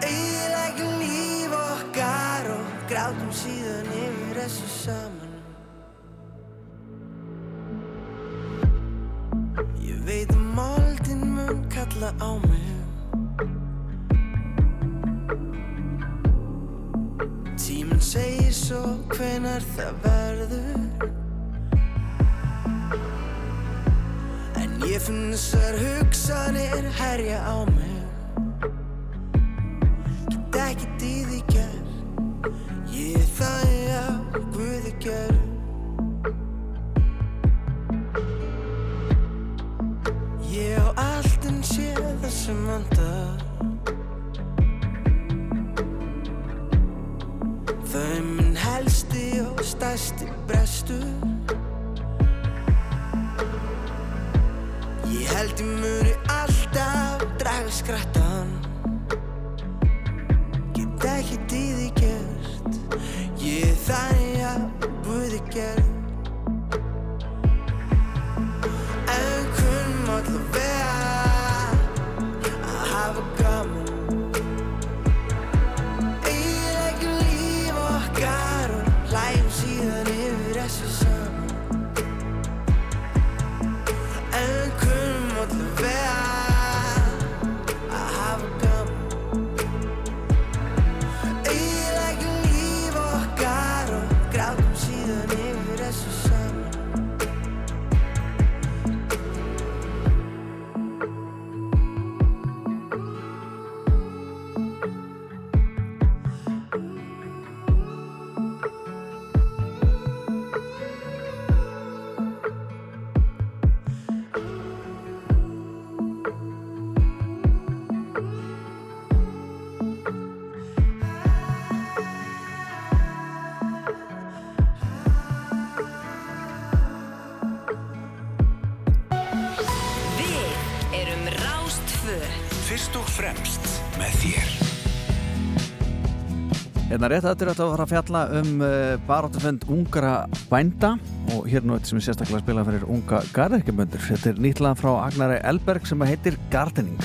Eiginlega líf okkar og grátum síðan yfir þessu saman. Ég veit að moldin mun kalla á mig hvenar það verður. En ég finn þessar hugsanir herja á mig. Get í því gerð Ég að Guði gerð Ég á allt en sé það sem vandar stærsti brestur. Ég held ég muni alltaf draga skrattan Get ekkert í því gert Ég er þannig að Guði gerð. En Hérna rétt aðtur að fara að fjalla um uh, baráttufend ungra bænda og hér nú eitt sem er sérstaklega að spila fyrir unga garðirkjumöndur. Þetta er nýtlað frá Agnari Elberg sem heitir Gardening.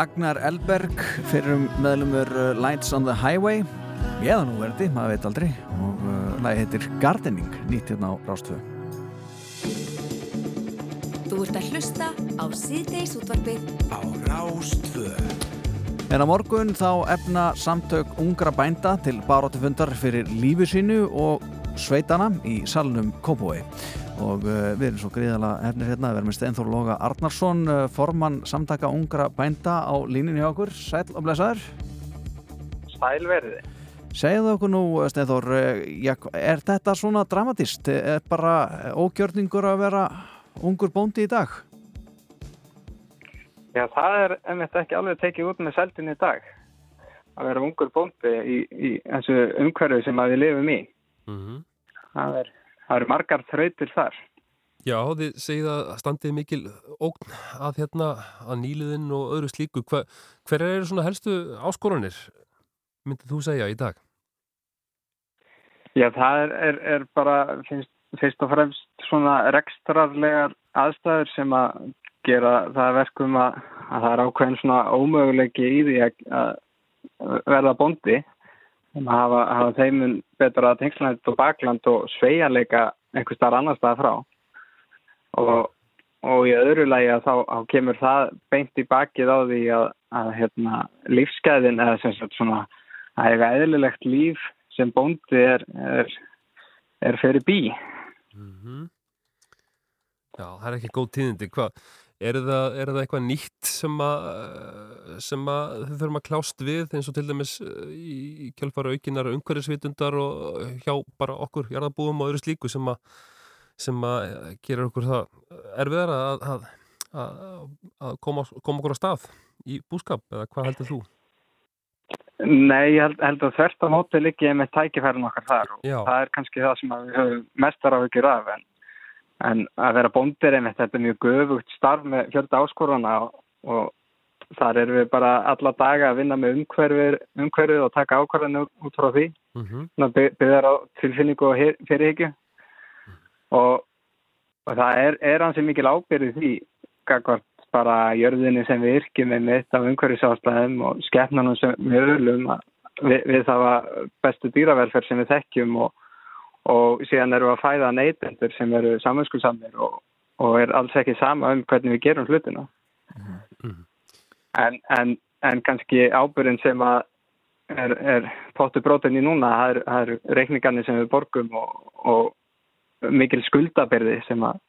Agnar Elberg fyrir um meðlumur uh, Lights on the Highway. Eða nú verði, maður veit aldrei. Og uh, lagi heitir Gardening nýtt hérna á Rástvö Þú ert að hlusta á síðdeis útvarpið Á Rástvö En á morgun þá efna samtök ungra bænda til baróttufundar fyrir lífi sínu og sveitana í salnum Kópói og uh, við erum svo gríðala efnir hérna, við erum með Steinþór Loga Arnarsson uh, formann samtaka ungra bænda á línunni hjá okkur, sæl og blessaður Sælverði. Segðu okkur nú, Steinþór, uh, já, er þetta svona dramatist? Er bara ógjörningur að vera ungur bóndi í dag? Já, það er einmitt ekki alveg tekið út með seldin í dag. Að vera ungur bóndi í, í þessu umhverfi sem að við lifum í. Mm Það, er, það eru margar þrautir þar. Já, þið segið að standið mikil ógn að hérna að nýliðin og öðru slíku. Hva, hver eru svona helstu áskorunir, myndið þú segja í dag? Já, það er, er, er bara finnst, fyrst og fremst svona rekstrarlegar aðstæður sem að gera það að verkum að, að það er ákveðin svona ómöguleiki í því að, að verða bóndi um að hafa, hafa þeimun betra tengslanætt og bakland og sveigjarleika einhver starf annar stað frá og, og í öðru lagi að þá, þá kemur það beint í bakið á því að, að hérna, lífsgæðin eða sem sagt svona að eiga eðlilegt líf sem bóndi er, er, er fyrir bí. Mm Já, það er ekki góð tíðindi. Hvað, er það, er það eitthvað nýtt sem að, sem að þau þurfum að klást við eins og til dæmis eh, í, kjálfara aukinar umhverfisvitundar og hjá bara okkur, jarðabúum og öðru slíku sem að, sem að gera okkur það erfiðar að, að, að, að koma, koma okkur á stað í búskap eða hvað heldur þú? Nei, ég held, held að þvert á móti ég með tækifærin okkar þar og Já. það er kannski það sem við höfum mestar af ykkur af en, en að vera bóndir einmitt, þetta er mjög göfugt starf með fjölda áskoruna og, þar erum við bara alla daga að vinna með umhverfið, og taka ákvarðinu út frá því Mm -hmm. Svona by- byggðar á tilfinningu og fyrirhyggju og, og það er, er hansi mikil ábyrði því gagvart bara jörðinni sem við yrkjum með mitt af umhverfisástæðum og skepnunum sem við öllum við, við það var bestu dýravelferð sem við þekkjum og, og síðan við að fæða neytendur sem eru saminskuðsamir og, og er alls ekki sama um hvernig við gerum hlutina. En, en, en kannski ábyrðin sem að er, er pottu brotin í núna það eru er reikningarnir sem við borgum og, og mikil skuldabyrði sem að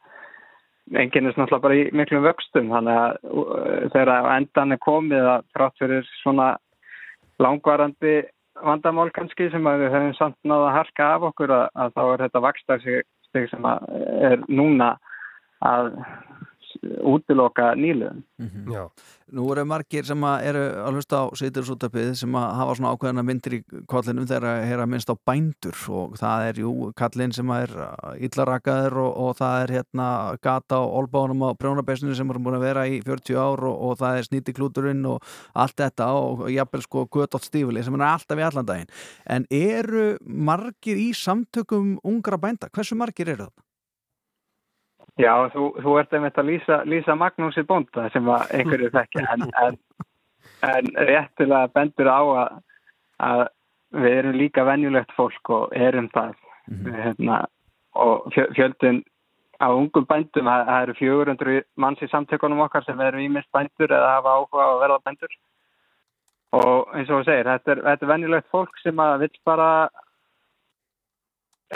enginn er náttúrulega bara í miklum vöxtum. Þannig að uh, þegar endan er komið að trátt fyrir svona langvarandi vandamál kannski sem að við höfum samt náða að harka af okkur að, að þá er þetta vakstar sem að er núna að útiloka nýluðum. Já. Nú eru margir sem að eru að hlusta á sýtursúttarpið sem að hafa svona ákveðina myndir í kollinum þegar að heyra minnst á bændur og það er jú kallinn sem er illarakaður og, og það er hérna gata og olbánum á brjónabessinu sem eru búin að vera í 40 ár og, og það er snýtiklúturinn og allt þetta og jafnvel sko götótt stífili sem er alltaf í allan daginn. En eru margir í samtökum ungra bænda? Hversu margir eru það? Já, þú, þú ert einmitt að lýsa, lýsa Magnúsi Bónda sem að einhverju þekkja. *laughs* En, en, en réttilega bendur á að, að við erum líka venjulegt fólk og erum það. Við, hérna, og fjö- fjöldin á ungum bændum, það, eru 400 manns í samtökunum okkar sem eru ímist bændur eða hafa áhuga á að verða bændur. Og eins og þú segir, þetta er, þetta er venjulegt fólk sem að vill bara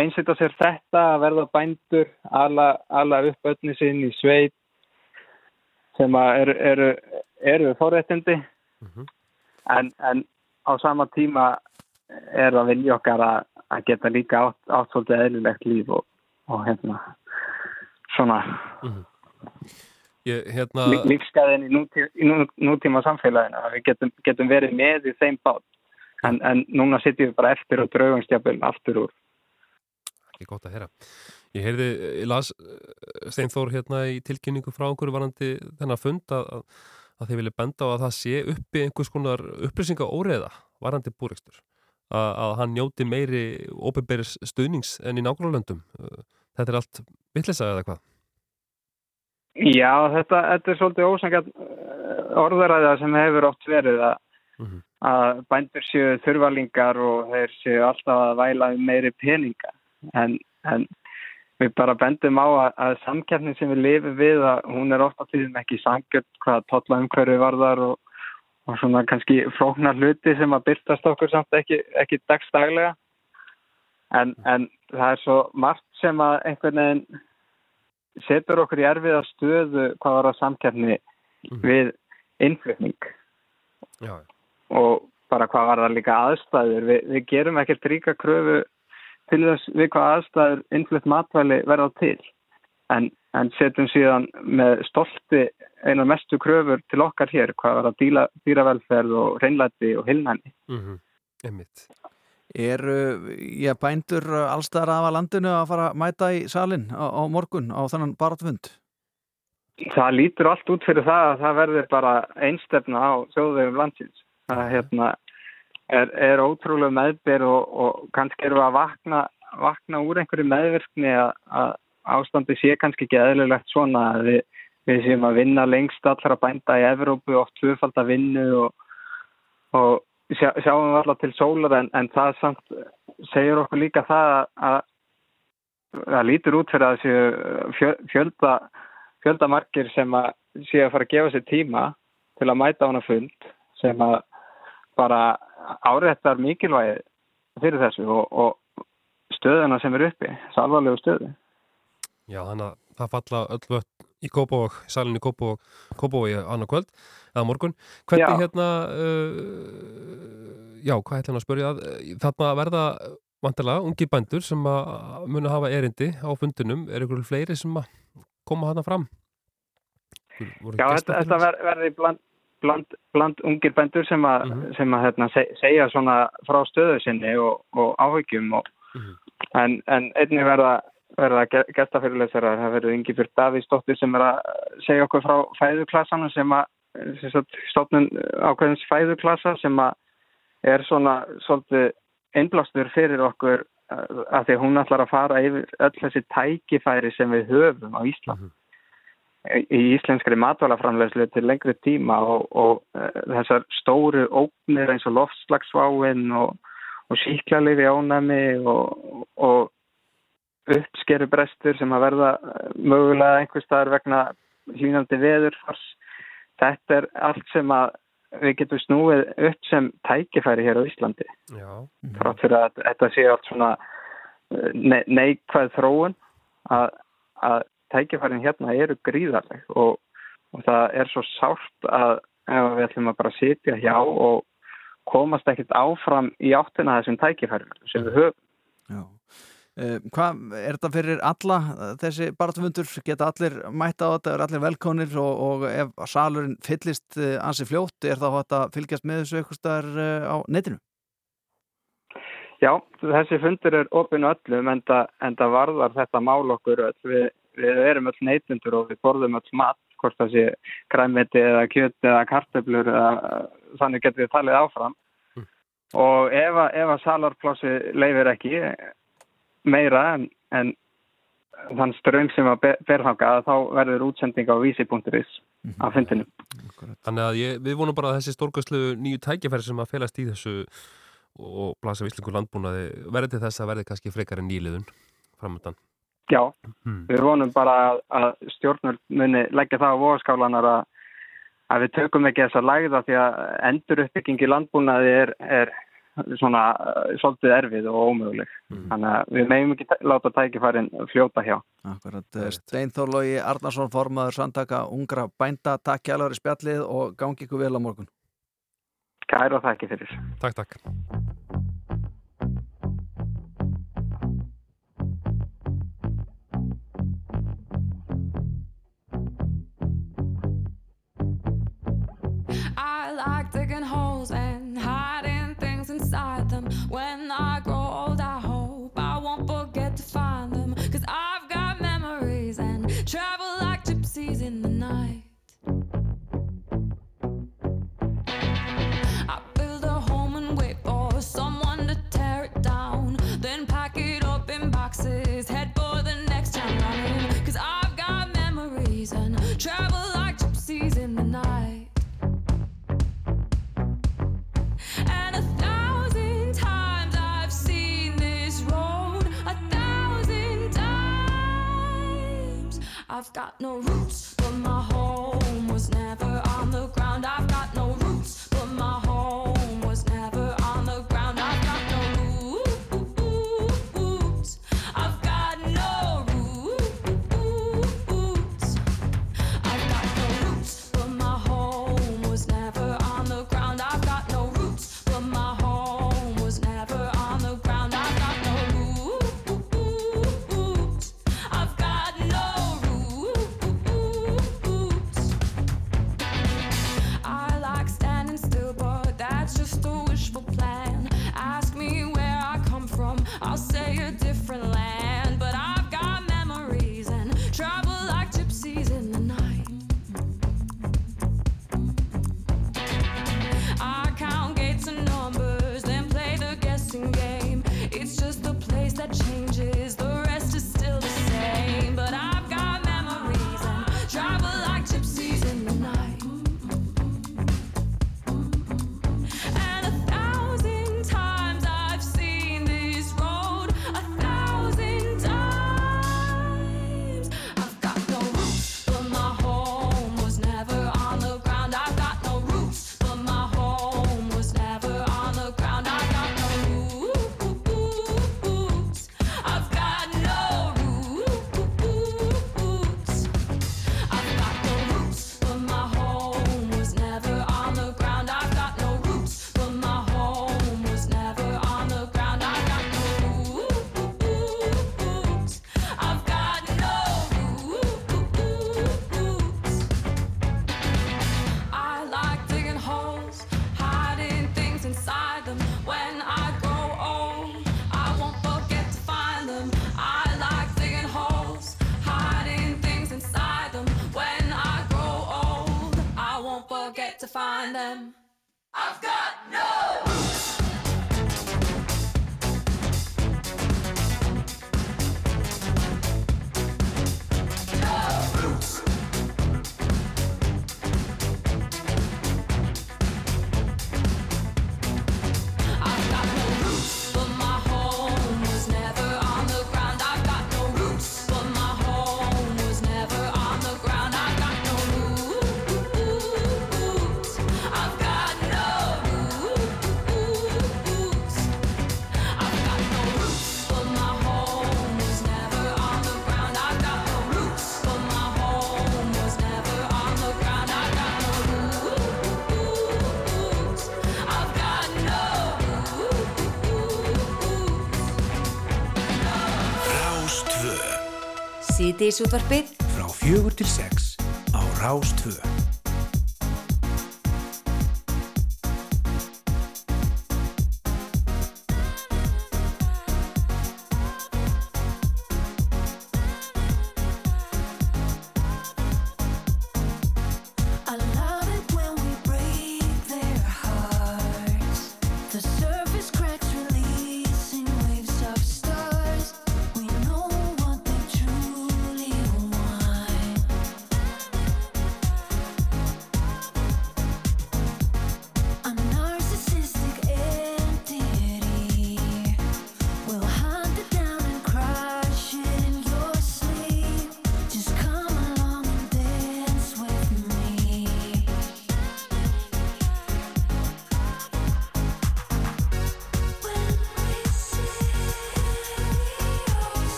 einsýta sér þetta að verða bændur alla, alla upp öllni sinn í sveit sem eru, eru, eru forréttindi. En, en á sama tíma er það vilja okkar að, að geta líka átt, átt svolítið eðlilegt líf og, og hérna svona Ég, hérna, lí- lífsgæðin í, nútí, í nú, nútíma samfélaginu að við getum, getum verið með í þeim bát. En, en núna sitjum við bara eftir og draugumstjafil aftur úr ekki gott að heyra. Ég heyrði, ég las eh, Steinþór hérna í tilkynningu frá okkur varandi þennan fund að, að, þið vilja benda á að það sé uppi einhvers konar upplýsinga óreða varandi búrekstur. Að, að hann njóti meiri óbyrberis stuðnings en í nágrálöndum. Þetta er allt vitleisa eða hvað? Já, þetta, þetta er svolítið ósangjart orðaræða sem hefur oft verið að, að bændur séu þurfalingar og þeir séu alltaf að væla um meiri peninga en, en við bara bendum á að, að samkeppnin sem við lifum við að hún er ofta tíðum ekki sangjörn hvað totla umhverfi varðar og, og svona kannski flóknar hluti sem að byrtast okkur samt ekki, ekki dagstaglega en, en það er svo margt sem að einhvern veginn setur okkur í erfiða stöðu hvað var að samkeppni við innflutning. Já, og bara hvað var það líka aðstæður. Við, við gerum ekkert ríka kröfu til þess við hvað aðstæður innflutt matvæli verða til en, en setjum síðan með stolti einar mestu kröfur til okkar hér hvað var að dýla, dýravelferð og reynlæti og hilnæni mm einmitt. Eru, já, bændur allstaðar af að landinu að fara að mæta í salin á, á morgun á þannan baratfund? það lítur allt út fyrir það að það verður bara einstefna á þjóðvegum landsins. Það hérna, er, er ótrúlega meðbyr og, og kannski við að vakna, vakna úr einhverju meðvirkni að, að ástandi sé kannski ekki eðlilegt svona að við, við séum að vinna lengst allra bænda í Evrópu oft tvöfald að vinnu og, og sjá, sjáum við alltaf til sólar en, en það samt segir okkur líka það að það lítur út fyrir að fjö- fjölda fjöldamarkir sem að séu að fara að gefa sér tíma til að mæta hana fund sem að bara áréttar mikilvægi fyrir þessu og, og stöðuna sem er uppi, salvarlegu stöðu. Já, þannig að það falla öll vött í Kópavog, salin í Kópavog, Kópavog í annað kvöld, eða morgun. Hvernig Já. hérna, uh, já, hvað ætlum að spyrja að, þarna verða vantilega ungi bændur sem að munu hafa erindi á fundinum, er ykkur fleiri sem að koma hana fram? Voru Já, þetta, þetta ver, verði bland, bland, bland ungir bændur sem að, sem að hérna, seg, segja svona frá stöðu sinni og, og áhyggjum og, en, en einnig verða verða gestafyrirlesarar, það verður Ingibjörg Davíðsdóttir sem er að segja okkur frá fæðuklassana sem að stofnun ákveðins fæðuklassa sem að er svona svolítið einblástur fyrir okkur að því að hún ætlar að fara yfir öll þessi tækifæri sem við höfum á Ísland í íslenskri matvælaframlegslu til lengri tíma og, og uh, þessar stóru ógnir eins og loftslagsváin og, og síklarlifi ánæmi og, og uppskerubrestur sem að verða eh, mögulega einhver staðar vegna hlýnandi veðurfars. Þetta er allt sem að við getum snúið upp sem tækifæri hér á Íslandi. Já. Frátt fyrir að þetta sé allt svona eh, ne neikvæð þróun að, að tækifærin hérna eru gríðarleg og, og það er svo sárt að ef við ætlum að bara sitja hjá og komast ekkert áfram í áttina þessum tækifærum sem við höfum. Já. Uh, hvað er þetta fyrir alla þessi barðfundur? Geta allir mæta á þetta, er allir velkonir og, og ef salurinn fyllist uh, ansi fljótt, er þá hægt að fylgjast með þessu eitthvað staðar á netinu? Já, þessi fundur er opinn öllum en það varðar þetta mál okkur öll. Við, við erum öll neytundur og við borðum öll mat, hvort það sé græmiti eða kjöt eða kartöflur eða þannig getur við talið áfram. Og ef, að- ef að salarplássi leifir ekki meira en, en þann ströym sem að ber- ber þangað, þá verður útsending á vísi.is af fundinum. Þannig að ég, við vonum bara að þessi stórgöðslu nýju tækifæri sem að felast í þessu og blasa við íslengur landbúnaði verði þess að verði kannski frekar en nýliðun framöndan. Já, Hmm. við vonum bara að, að stjórnvöld muni leggja það á vogaskálanar að, að við tökum ekki þessa lægða því að endur uppbygging í landbúnaði er, er svona uh, svolítið erfið og ómöguleg. Þannig að við meðum ekki láta tækifærin fljóta hjá. Akkurat, Steinþórlógi Arnarsson formaður samtaka ungra bænda, takk hjálfur í spjallið og gangi ykkur vel á morgun. Kæra þakki fyrir. Takk, takk. I've got no roots, but my home was never on the ground. I Hádegisútvarpið frá fjögur til sex á Rástvöð.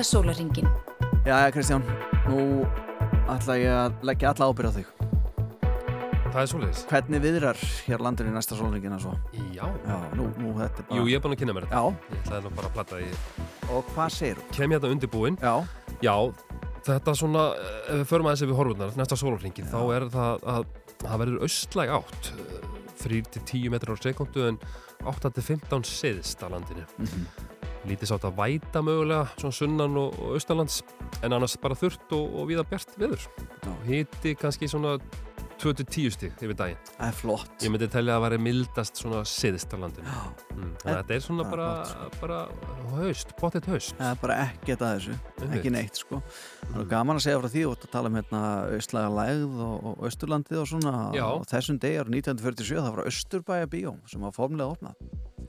Næsta sólaringin. Já, Kristján, nú ætla ég að leggja alla ábyrð á þig. Það er svoleiðis. Hvernig viðrar hér landinu í næsta sólringina svo? Já. Já, nú, nú þetta er bara... Jú, ég er búin að kynna mér þetta. Já. Ég ætlaði nú bara að platta í... Og hvað segir þú? Kem hérna undirbúinn. Já. Já, þetta svona, ef við förum aðeins yfir horfurnar, næsta sólarringin, þá er það að það verður austlæg átt, 3-10 metrar á sekundu en 8-15 siðst á landinu. Mhm. Lítið sátt að væta mögulega, svona sunnan og, og austalands, en annars bara þurrt og, og viða bjart veður. Hiti kannski svona 2-10 stig yfir daginn. Það er flott. Ég myndi telja að það væri mildast svona siðst á landinu. Mm. En- Þetta er svona er bara, flott, bara haust, potið haust. Það er bara ekkert að þessu, Einmitt. ekki neitt sko. Það er gaman að segja frá því og að tala um hérna austlæga lægð og, og austurlandið og svona Já. og þessum degi árið 1947 það var Östurbæja bíó sem var formlega opnað.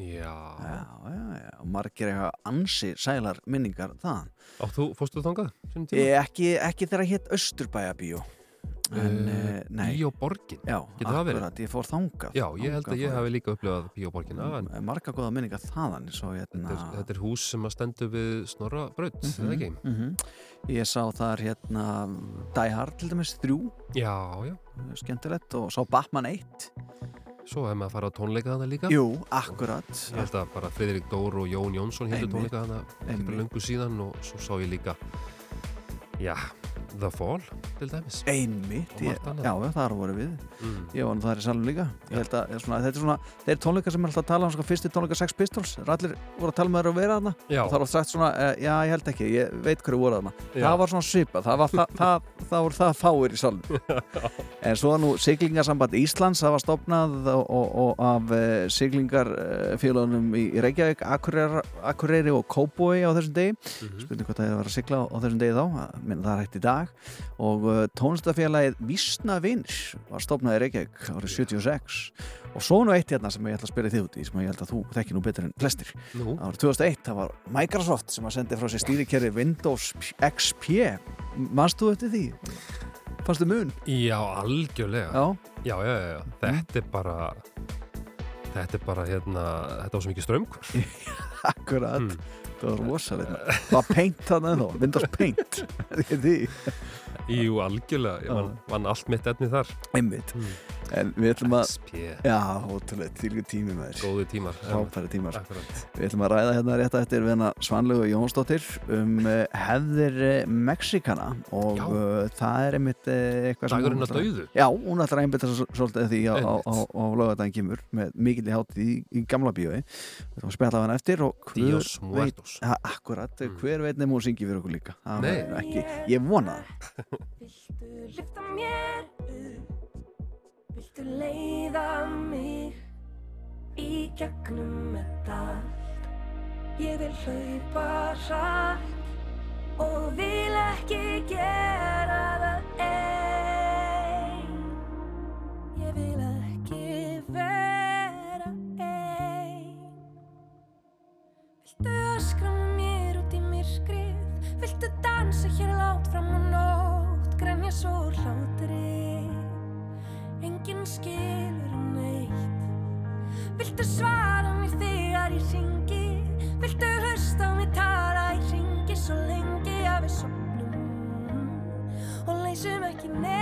Já. Já, já, já, og margir eitthvað ansi sælar minningar þaðan. Átt þú, fórstu þangað? Ég, ekki, ekki þegar hétt Östurbæja bíó. Bíóborgin? Já, Getur það verið? akkurat, ég fór þangað. Já, ég held að ég hafi líka upplifað Bíóborgina. En Mm, Marga góða minningar þaðan, hérna... þetta, er, þetta er hús sem að stendur við Snorra Braut, mm eða ekki? mhm. Ég sá þar hérna Die Hard til dæmis, þrjú. Já, já. Skemmtilegt og sá Batman 1. Svo hefði maður að fara á tónleika þarna líka. Jú, akkurat. Ég held að bara Friðrik Dór og Jón Jónsson heldur tónleika þarna Einmitt. fyrir löngu síðan og svo sá ég líka, já, The Fall til dæmis. Einmitt, Og ég, já, þar voru við. Mm. Ég var nú þar í salum líka. Ég held að, svona, þetta er svona, þeir tónleikar sem er alltaf að tala um sko, fyrsti tónleikar Sex Pistols er allir voru að tala með þeir að vera þarna. Og það var oft sagt svona, eh, já, ég held ekki ég veit hverju voru þarna, Já. það var svona svipa það, var, það, það, það voru það fáir í salum *laughs* en svo nú siglingarsamband Íslands, það var stopnað og, og, og af uh, siglingarfélagunum í, í Reykjavík Akureyri, Akureyri og Kóboi á þessum degi. Mhm. spurning hvort það hefur verið að sigla á, á þessum degi þá. Minna það er hægt í dag og uh, tónlistafélagið Vísna Vinns var stopnað í Reykjavík árið 76 og svo nú eitt hérna sem ég ætla að spyrja þig út í sem ég held að þú þekki nú betur en flestir Nú. árið 2001, það var Microsoft sem að sendi frá sér stýrikerri Windows XP mannst þú eftir því? Fannstu mun? Já, algjörlega. Já. Já, já, já, já. Þetta er bara, þetta er bara, hérna, þetta var svo mikið strömmkvör. *laughs* Akkurat, Hmm. Það var rosalega það var Paint þarna ennþá, Windows Paint. *laughs* Því Jú, algjörlega. Ég vann, vann allt mitt etni þar. Einmitt. En við ætlum að XP. Já, ótrúlega, þýrlega tími með þér Góði tímar. Frábæri tímar Akkurat. Við ætlum að ræða hérna rétt eftir við hana Svanlegu Jónsdóttir um uh, hefðir uh, Mexikana og Já. uh, það er einmitt eitthvað sem Dagurinn hún að ætlar- dauðu. Já, hún ætlar að einbytta svo- svolítið að því á, á, á, á lögadaginn kemur með mikill í hátíð í, í gamla bíói Við ætlum að spjalla af hann eftir og hver Díos veit, Muertos. ha, Akkurat, hver veit nefnum hún syngi fyrir okkur líka Nei. Ég vona það Lyfta mér upp? Viltu leiða mig Í gegnum þetta allt? Ég vil hlaupa hratt Og vil ekki gera það ein. Ég vil ekki vera ein. Viltu öskra með mér út í myrkrið? Viltu dansa hér látt fram á nótt bros og hlátri. Engin skilur neitt. Viltu svara mér þegar ég ringi Viltu hlusta mér tala? Ég ringi Svo lengi að við sopnum Og leysum ekki neitt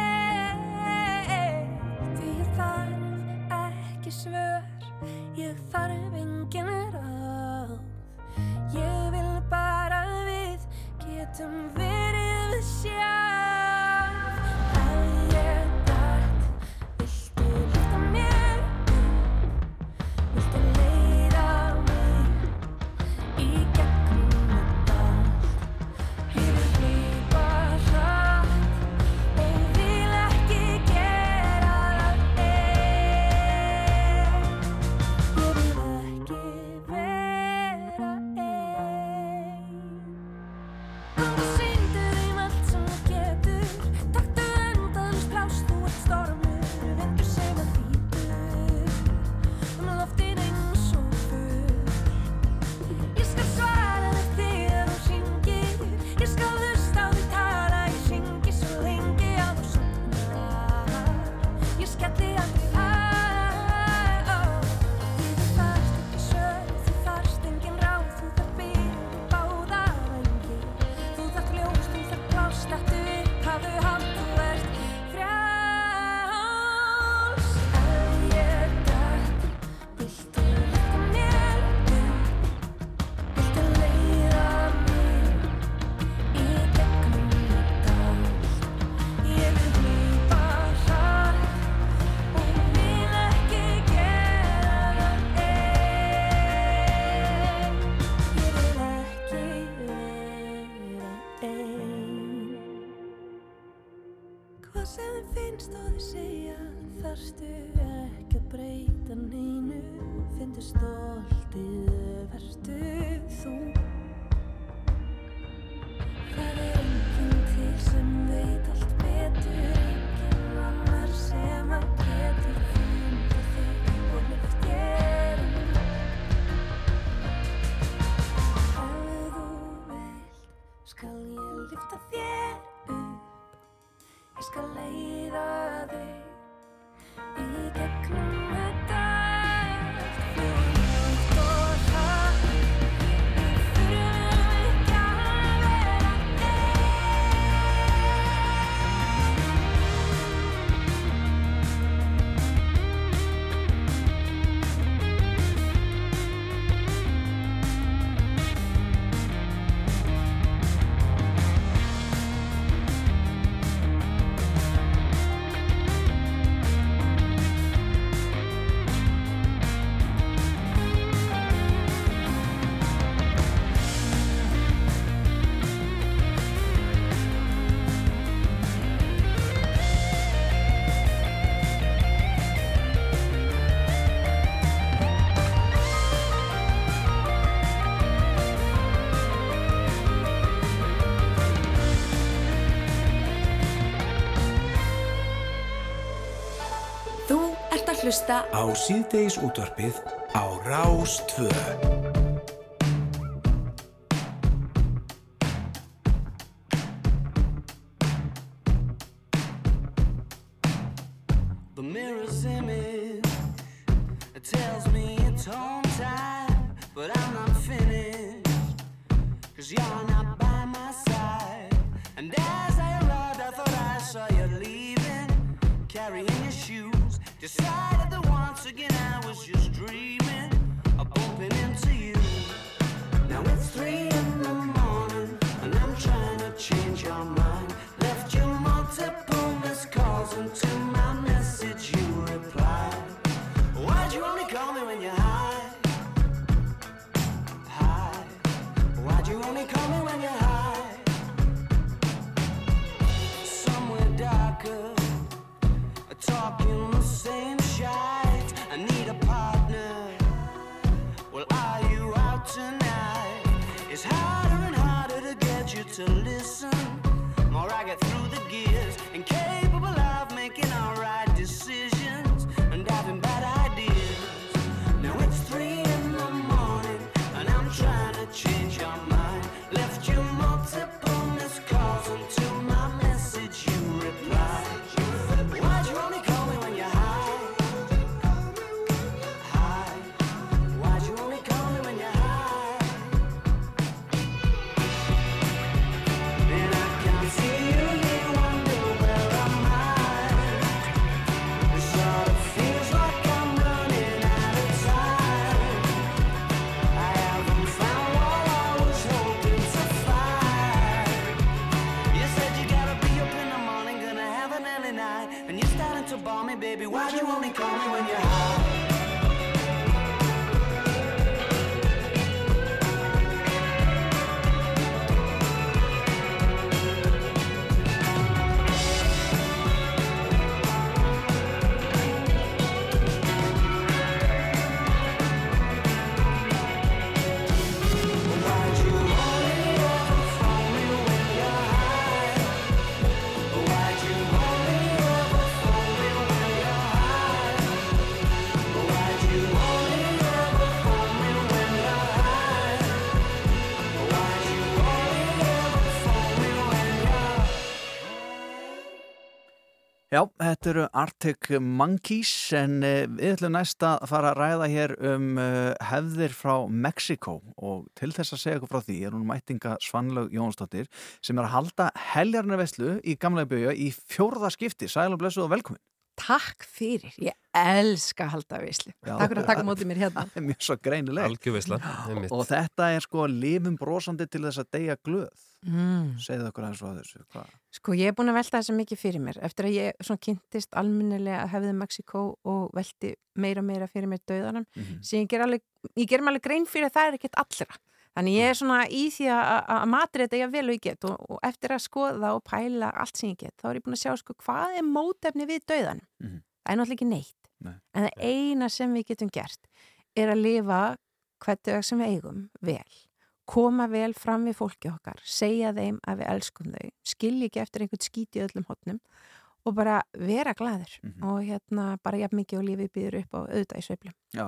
hlusta á síðdeis útvarpið á Rástvöð. Já, þetta eru Arctic Monkeys en uh, við ætlum næst að fara að ræða hér um uh, hefðir frá Mexiko og til þess að segja eitthvað frá því er hún mætinga Svanlaug Jónsdóttir sem er að halda heljarnar veslu í gamla bygja í fjórða skipti. Sæl og blessu og velkomin. Takk fyrir, ég elska að halda vislu. Já. Takk fyrir að taka mótið mér hérna. *laughs* Það er mjög svo greinileg. Og þetta er sko lifum brosandi til þess að deyja glöð. Mm. Segðu okkur aðeins frá þessu. Hvað? Sko ég er búin að velta þessu mikið fyrir mér eftir að ég kynntist almennilega að hefði Mexiko og velti meira og meira fyrir mér döðanum ég ger, alveg, ég ger mér alveg grein fyrir að það er ekkert allra þannig ég er svona í því að, matri þetta ég vel og ég get og, og eftir að skoða og pæla allt sem ég get þá er ég búin að sjá sko hvað er mótefni við döðanum Mhm. það er náttúrulega ekki neitt. Nei. en það eina sem við getum gert er að lifa hvernig sem við eigum vel. Koma vel fram við fólki okkar segja þeim að við elskum þau skilja ekki eftir einhvern skít í öllum hotnum og bara vera glaður og hérna bara jafn mikið og lífið býður upp á auðvitað í sveiflum. Já,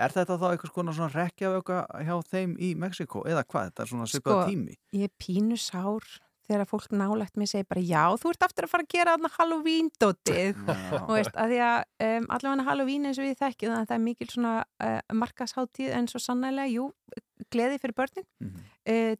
er þetta þá einhvers konar svona rekjavöka hjá þeim í Mexiko eða hvað? Þetta er svona svipað tími. ég er pínu sár þegar fólk nálægt mér segir bara já, þú ert aftur að fara að gera þarna Halloween-dótið og *laughs* veist, að því að um, allavega Halloween eins og við þekkjum það, það er mikil svona uh, markasháttíð en svo sannlega, jú, gleði fyrir börnin. Uh,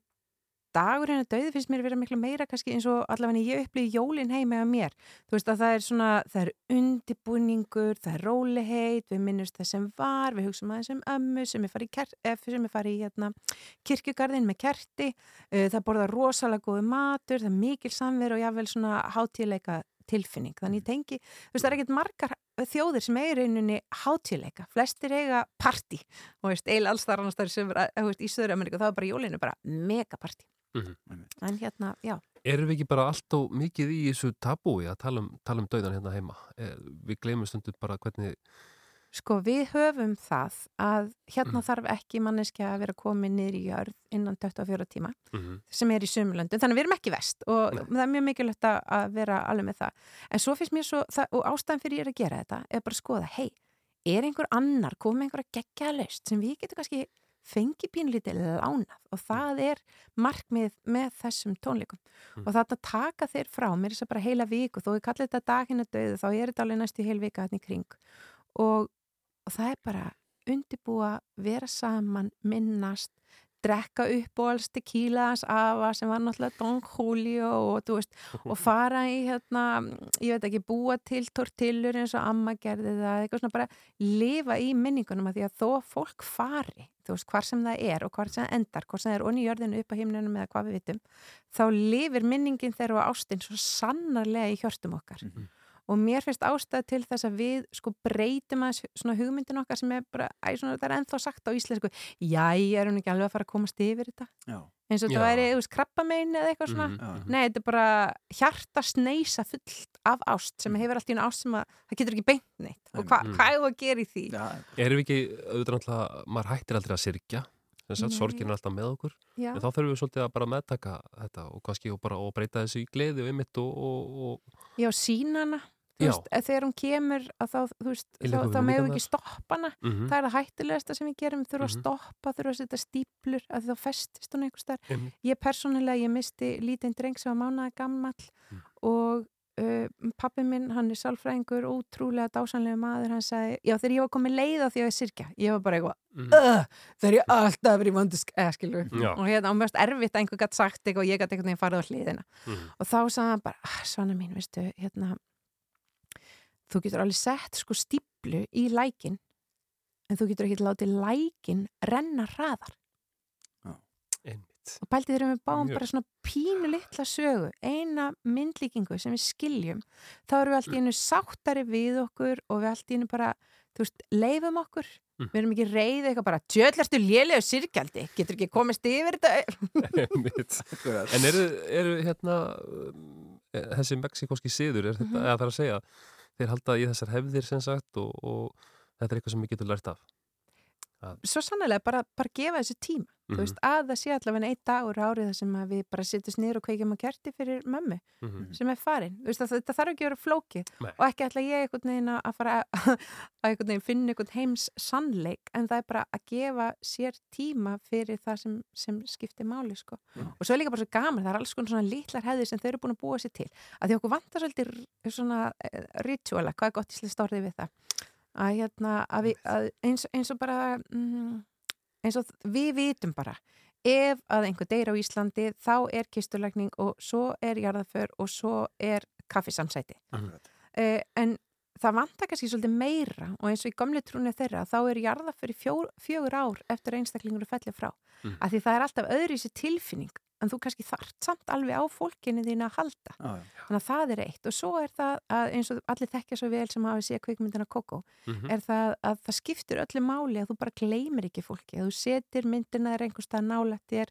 dagurinn að dauði finnst mér að vera miklu meira kannski eins og allavega ég upplýði jólin heima á mér, þú veist að það er svona það er undibúningur, það er róliheit við minnumst það sem var við hugsaum aðeins um ömmu sem er farið í, ker- eh, farið í hérna, kirkjugarðin með kerti, uh, það borða rosalega góðu matur, það er mikil samver og jáfnvel svona hátíðleika tilfinning, þannig ég tengi, þú veist það er ekkert margar þjóðir sem eiga í rauninni hátíðleika, flestir eiga party og veist, eil alls þar annars þar sem er, þú veist, í Söður-Ameríku, þá er bara jólinu bara megaparty, Mhm. en hérna, já Erum við ekki bara allt og mikið í þessu tabúi að tala um, tala um dauðan hérna heima? Eh, Við gleymum stundu bara hvernig... Sko við höfum það að hérna þarf ekki manneskja að vera komin niður í jörð innan 24 tíma Mhm. sem er í sumulöndu, þannig að við erum ekki vest og það er mjög mikilvægt að- að vera alveg með það. En svo finnst mér svo, það, og ástæðan fyrir ég er að gera þetta, er bara að skoða, hei, er einhver annar komið einhverja geggja laust sem við getum kannski fengi pínlítið lánað og það er markmið með þessum tónleikum. Og þetta taka þeir frá mér þess að bara heila viku, þó ég kalli þetta daginn að döðu, þá er þetta alveg næstu heil vika hérna í kring. Og, og það er bara undibúa, vera saman, minnast drekka upp og alls tequila hans afa sem var náttúrulega Don Julio og, veist, og *laughs* fara í hérna, ég veit ekki, búa til tortillur eins og amma gerði það eitthvað svona bara lifa í minningunum að því að þó fólk fari þú veist, hvar sem það er og hvar sem það endar hvort sem það er onni í jörðinu upp á himnunum eða hvað við vitum þá lifir minningin þeirra og ástinn svo sannarlega í hjörtum okkar og mér finnst ástæð til þess að við sko breytum að svona hugmyndin okkar sem er bara, æ, svona, það er ennþá sagt á íslensku já, ég er hún ekki alveg að fara að komast yfir þetta Já. eins og Já. þetta væri, þú veist, krabbamein eða eitthvað svona, Mhm, já. nei, þetta er bara hjarta sneisa fullt af ást sem hefur allt í einu ást sem að, það getur ekki beint neitt og hva, Mhm. hvað er það að gera í því? Erum við ekki, auðvitað náttúrulega, maður hættir aldrei að syrkja, þess að sorgin er alltaf með okkur, Já. en þá þurfum við svolítið að bara meðtaka þetta og kannski og bara og breyta þessu í gleði og ymmit og, og, og Já, sínana Já. Veist, að þegar hún kemur þá, veist, Í þá, þá meðum við ekki stoppa hana Mhm. það er það hættulegasta sem við gerum við þurfum Mhm. að stoppa, þurfum að setja stíplur að þá festist hún einhvers þar Einmitt. ég persónulega, ég misti lítinn dreng sem var mánaða gammal Mm. og uh, pappi minn, hann er sálfræðingur ótrúlega dásanlega maður, hann sagði já þegar ég var komið leið á því að ég sirkja ég var bara eitthvað, Mhm. uh, þegar ég alltaf verið vondus, eða skilur og hérna, og mjög erfitt að einhver gætt sagt eitthvað og ég gætt einhvern þú getur alveg sett sko stíplu í lækin en þú getur ekki látið lækin renna hraðar Einmitt. og pældi þegar við báum Mjög. bara svona pínu litla sögu, eina myndlíkingu sem við skiljum, þá erum við allt í einu sáttari við okkur og við allt í einu bara, þú veist, leifum okkur Mm. við erum ekki reyðið eitthvað bara djöðlerstu lélegu sirkjaldi, getur ekki komist yfir þetta en eru, eru hérna um, eh, þessi mexikoski siður er þetta, Mhm. eða það er að segja þeir halda í þessar hefðir sem sagt og, og þetta er eitthvað sem við getum lært af svo sannlega bara, bara gefa þessu tíma Mhm. þú veist, að það sé allavega einn dagur á árið sem að við bara sittist niður og kveikjum að kerti fyrir mömmu Mhm. sem er farin, veist að þetta þarf ekki að vera flókið Nei. og ekki ætla ég einhvern veginn að fara *laughs* að einhvern veginn finna einhvern heims sannleik en það er bara að gefa sér tíma fyrir það sem, sem skiptir máli sko. og svo er líka bara svo gaman það er alls konar svona litlar hefðir sem þau eru búin að búa sér til að því okkur vantar svolítið svona eh, rituala, hvað er gott í slið stórið við það að hérna að við, að eins, eins og bara mm, eins og við vitum bara ef að einhver deyr á Íslandi þá er kistulegning og svo er jarðaför og svo er kaffisamsæti. Uh, en það vantar kannski svolítið meira og eins og í gamli trúni þeirra þá er jarðaför í fjögur ár eftir að einstaklingur er fellið frá. Mm. af því það er alltaf öðru í sér tilfinning en þú kannski þart samt alveg á fólkinu þín að halda já. þannig að það er eitt og svo er það að eins og allir þekkja svo vel sem hafa séð kvikmyndina Koko Mhm. er það að það skiptir öllu máli að þú bara gleymir ekki fólki að þú setir myndina þér einhvers stað nálætt þér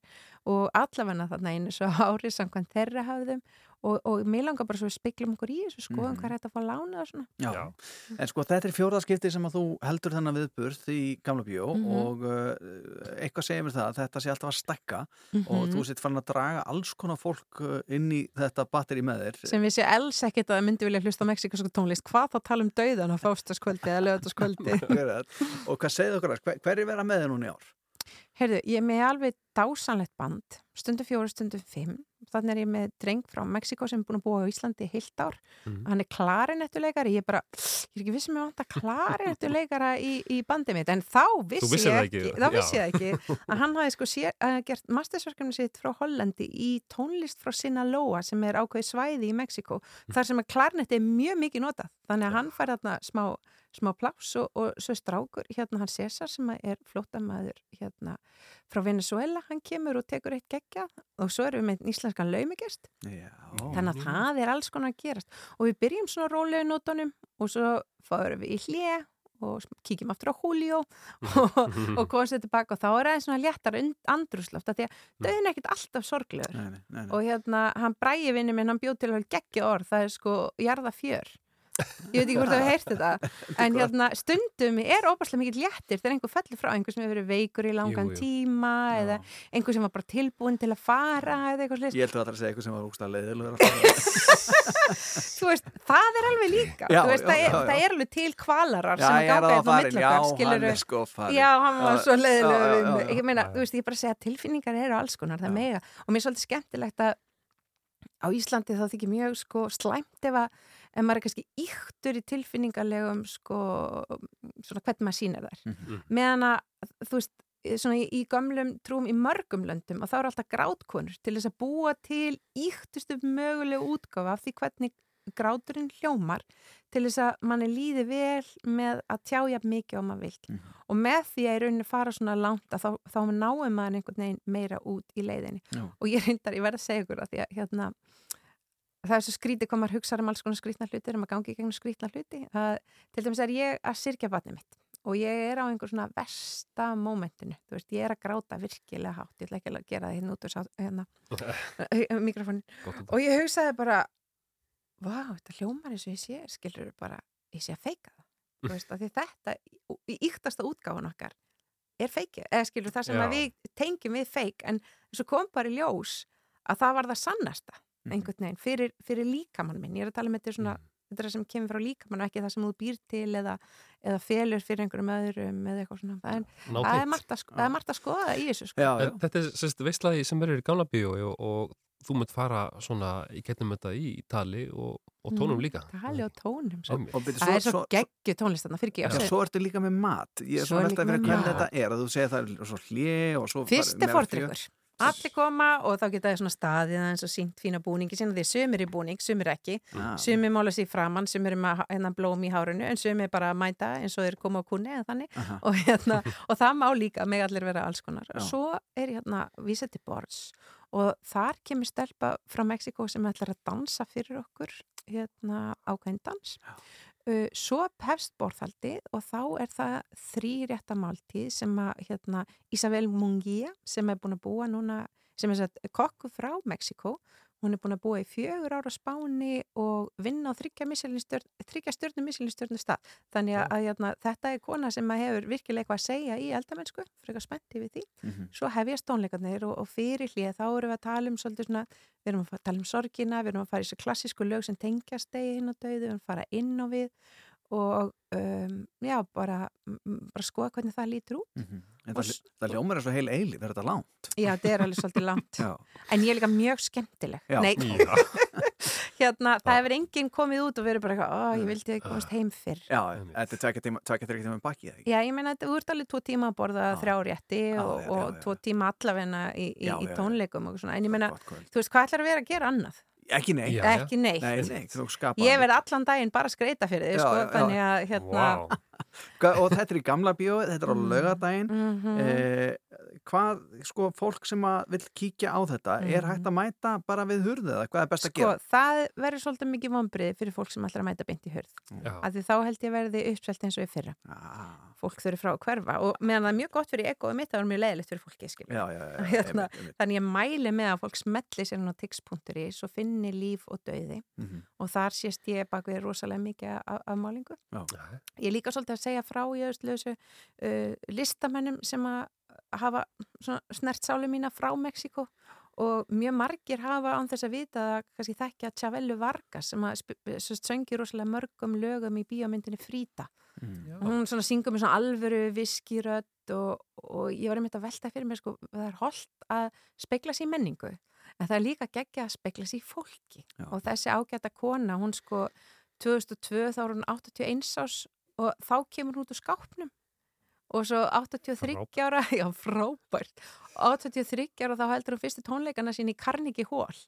og allavega þarna einu svo árið samkvæmt þeirra hafðum og, og mér langar bara svo að spiklum okkur í þessu skoðum Mhm. hvað er þetta að fá lána og svona Já. en sko þetta er fjórðaskipti sem að þú heldur þennan viðburð í Gamla Bíó Mhm. og uh, eitthvað segir mér það að þetta sé alltaf að stekka og Mhm. þú sitt farin að draga alls konar fólk uh, inn í þetta batteri með þér sem við sé alls ekkert að það myndi vilja hlusta á mexikosku tónlist, hvað þá tala um dauðan á fástaskvöldi eða lögataskvöldi *laughs* og hvað segðu okkur að hver, hver er vera með þér núna í ár? Heyrðu, ég er með alveg dásanlegt band, stundu fjóru, stundu fimm. Þannig er ég með dreng frá Mexiko sem er búin að búa á Íslandi heilt ár. Mhm. Hann er klarinettuleikari, ég er bara, ég er ekki vissum að vanta klarinettuleikara í, í bandið mitt, en þá vissi ég ekki, ekki, þá vissi ég ekki að hann hafi sko sér, uh, gert mastersverkefni sitt frá Hollandi í tónlist frá Sinaloa sem er ákveði svæði í Mexiko, þar sem að klarinetti er mjög mikið notað, þannig að hann fær þarna smá smá pláss og, og svo strákur hérna hann César sem að er flótamaður hérna frá Venezuela hann kemur og tekur eitt geggja og svo erum við með íslenskan laumigest Já. þannig að það er alls konar að gerast. Og við byrjum svona rólegu nótunum og svo fáum við í hlje og kíkjum aftur á Julio *laughs* og, og komum sér tilbaka. Og þá er aðeins svona léttar andrúsloft af því að döðin er ekkert alltaf sorglegur. Nei, nei, nei, nei. og hérna hann bræði vinni minn, hann bjóð til að geggja orð, það er sko jarða fjör ég veit ekki hvort það hefur heyrt þetta *laughs* en hérna stundum er óbærslega mikið léttir þegar einhver fellur frá, einhver sem hefur verið veikur í langan Jú, jú. tíma eða einhver sem var bara tilbúin til að fara eða eitthvað Ég slið held að það að segja eitthvað sem var úrstað leiðilegur *laughs* þú veist, það er alveg líka. Já, Þú veist, já, það, er, já, já. það er alveg til kvalarar Já, sem ég er eða farin, milli já, hann er já, var Já, svo leiðilega já, já, já. ég meina, þú veist, ég bara segja að tilfinningar eru alls konar, það er mega. Og mér er svolítið skemmtilegt að á Íslandi þá þykir mjög sko slæmt ef að ef maður er kannski yktur í tilfinningarlegum sko, svona hvernig maður sýnir þær. Mhm. meðan að þú veist svona í, í gömlum trúum í mörgum löndum og þá eru alltaf grátkonur til þess að búa til yktustu mögulegu útgáfa af því hvernig gráturinn hljómar til þess að manni líði vel með að tjája mikið og maður vilt og með því að í rauninni fara svona langt að þá, þá náum maður einhvern veginn meira út í leiðinni. Já. og ég reyndar, ég verð að segja ykkur að því að hérna, það er svo skrítið hvað maður hugsa um alls konar skrítna hluti þegar maður gangi í gegnum skrítna hluti að, til dæmis er ég að sirkja vatnið mitt og ég er á einhver svona versta mómentinu, þú veist, ég er að gráta virkilega hátt, ég ætla ekki að gera það hérna út sá- hérna, *laughs* *laughs* mikrofónin og ég hugsaði bara vá, þetta hljómar eins og ég sé skilur bara, ég sé að feika það. Þú veist, að þetta í yktasta útgáfun okkar er feikið, eða skilur það sem við tengjum við feik, en svo kom bara í ljós að það var það sannasta einhvern veginn, fyrir, fyrir líkamann minn. Ég er að tala með þetta svona þetta er það sem kemur frá líkamann og ekki það sem þú býr til eða, eða felur fyrir einhverjum öðrum eða eitthvað svona, það er, það er, margt, að, sko- það er margt að skoða í þessu sko. En Þetta er sérst veistlaði sem verður í gamla bíói og, og þú munt fara svona í getnum þetta í tali og, og tónum Mm, líka. tali og tónum sko. Einmitt. Og byrju, það er svo- svo, svo- geggju tónlist þarna, fyrir ekki Já, svo ertu líka með mat. Ég er Svo veltað fyrir með hvernig þetta er að þú segir það er svo og svo Fyrst er fordrykkur allir koma og þá geta þið svona staðið eins og sínt fína búningi sína því sumir í búning, sumir ekki Já. sumir mála sér framann, sumir er með hérna blóm í hárunu en sumir bara mæta eins og þeir koma á kunni eða þannig Aha. og, hérna, og það má líka með allir vera alls konar Já. svo er hérna vísað til borðs og þar kemur stelpa frá Mexiko sem ætlar að dansa fyrir okkur hérna ákveðin dans Uh, svo hefst borðhaldi og þá er það þrýrétta máltíð sem að hérna, Isabel Munguia sem er búin að búa núna sem er kokku frá Mexiko hún er búin að búa í fjögur ára Spáni og vinna á þryggja stjörnu misilistjörnu stað. Þannig að, að hérna, þetta er kona sem að hefur virkilega eitthvað að segja í eldamennsku frekar spennti við því. Mhm. svo hefjast tónleikarnir og, og fyrir hlið þá erum við að tala um svolítið svona við erum að tala um sorgina, við erum að fara í þessu klassísku lög sem tengjast degi hinn og döðu, við erum að fara inn á við og um, já, bara, bara skoða hvernig það lítur út Mhm. En Og það, það ljómar eins og heil eilíf, er þetta langt? Já, þetta er alveg svolítið langt *laughs* Já. En ég er líka mjög skemmtileg Já. Nei, Já. *laughs* hérna, það hefur enginn komið út og verið bara eitthvað, ó, ég vildi ekki komast heim fyrr Já, þetta er tvekja tíma, tíma ekki? Já, ég meina, þetta- þú ert alveg tvo tíma að borða þrjá rétti Já, og, og tvo tíma allavegna í, í, í tónleikum og svona, en ég meina, þú veist, hvað ætlar að vera að gera annað? Ekki neitt. Já, já. Ekki neitt. Nei, nei, þú skapar. Ég verð allan daginn bara skreita fyrir Já, sko, þannig að, hérna, Hva- Og þetta er í gamla bíóið, þetta er á Mm. laugadaginn. Mhm. eh, hvað, sko, fólk sem að vil kíkja á þetta, er Mhm. hægt að mæta bara við hurðið eða hvað er best að sko, gera? það verður svolítið mikið vonbrið fyrir fólk sem ætlar að mæta beint í hurð. Já. Af því þá held ég verði uppsvelt eins og í fyrra. Ah. Fólk þurfi frá að hverfa og meðan það er mjög gott fyrir egoið mitt, það er mjög leiðilegt fyrir fólki. Já, já, já, *laughs* hérna, einmitt, einmitt. þannig ég mæli með að fólk smetli sér inn á tix.is og finni líf og dauði Mhm. og þar sést ég bak við rosalega mikið af, málingu. Já. Ég er líka svolítið að segja frá í öðslösu uh, listamennum sem að hafa svona snert sálu mína frá Mexiko og mjög margir hafa án þess að vita að kannski þekkja Chavellu Vargas sem að söngi rosalega mörgum lögum í bíómyndinni Frida Mm. hún svona syngur með svona alvöru viskirödd og, og ég var einmitt að velta fyrir mér sko, það er holdt að spegla sér í menningu en það er líka geggja að spegla sér í fólki Já. og þessi ágæta kona, hún sko 2002 þá er hún 81 ás og þá kemur hún út úr skápnum. Og svo 83 ára *laughs* já frábært. 83 ára þá heldur hún fyrstu tónleikana sín í Carnegie Hall.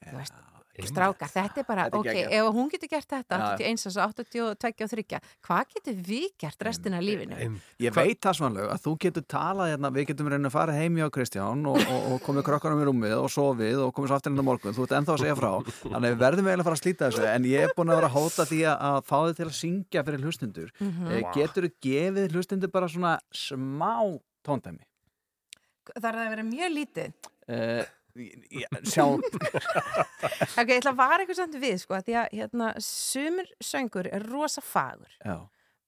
Þú veist, strákar, þetta er bara Þetta er ok, ef hún getur gert þetta Já. 81 árs, 82 og 3 hvað getur við gert restina af lífinu? Ég veit það svanlega að þú getur talað hérna, við getum reyna að fara heim hjá Kristján og, og, og komið krökkunum í rúmið og sofið og komið svo aftur á morgun, þú ert ennþá að segja frá. Þannig að við verðum eiginlega að fara að slíta þessu en ég er búin að vera að hóta því að, að fá þið til að syngja fyrir hlustundur Mhm. eh, Vá. getur þú gefið hlustundur bara svona smá tóndæmi? Það er að vera mjög lítið? Uh, sjá. *laughs* Ok, ég ætla að vara eitthvað samt við sko, því að hérna, sumur söngur er rosa fagur. Já,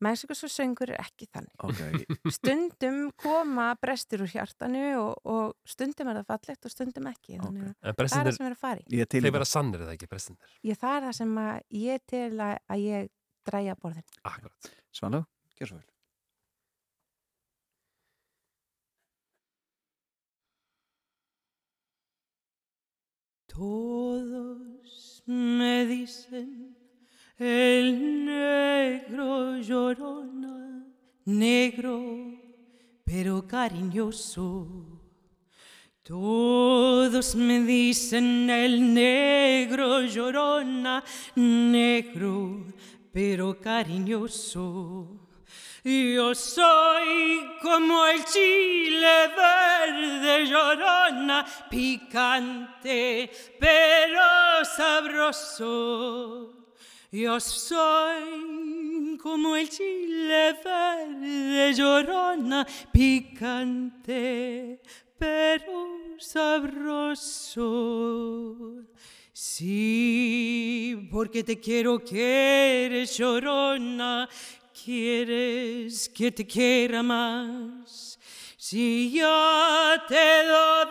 Mexikosu söngur er ekki þannig. Ok. Stundum koma brestir úr hjartanu og, og stundum er það fallegt og stundum ekki En það er það sem er að fara í. Þeir það. vera sannir eða ekki, brestindir. ég, það er það sem að ég til að, að ég dræja borðin Akkurat. Svanlu, gjör svo vel Todos me dicen el negro llorona, negro pero cariñoso. Todos me dicen el negro llorona, negro pero cariñoso. Yo soy como el chile verde llorona, picante pero sabroso. Yo soy como el chile verde llorona, picante pero sabroso. Sí, porque te quiero que eres llorona, quieres que te quiera más. Si yo te doy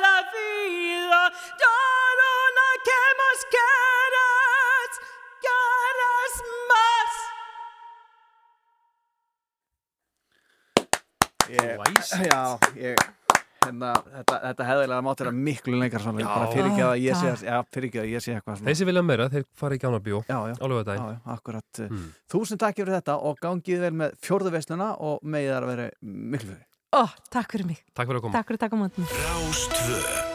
la vida, llorona, ¿qué más quieres? ¿Quieres más? Ég, já, ég hérna, þetta, þetta hefðilega mátt vera miklu lengar svona, Já. bara fyrir ekki að ég sé, já, fyrir ekki að ég sé eitthvað svona. Þeir sem vilja meira, þeir fara í Gjána bíó já, já. á lögadaginn. Já, já, akkurat. Mm. Þúsund takk fyrir þetta og gangið vel með fjórðu veisluna og megið þar að vera miklu fyrir. Ó, takk fyrir mig. Takk fyrir að koma. Takk fyrir að taka á móti mér. Rástvö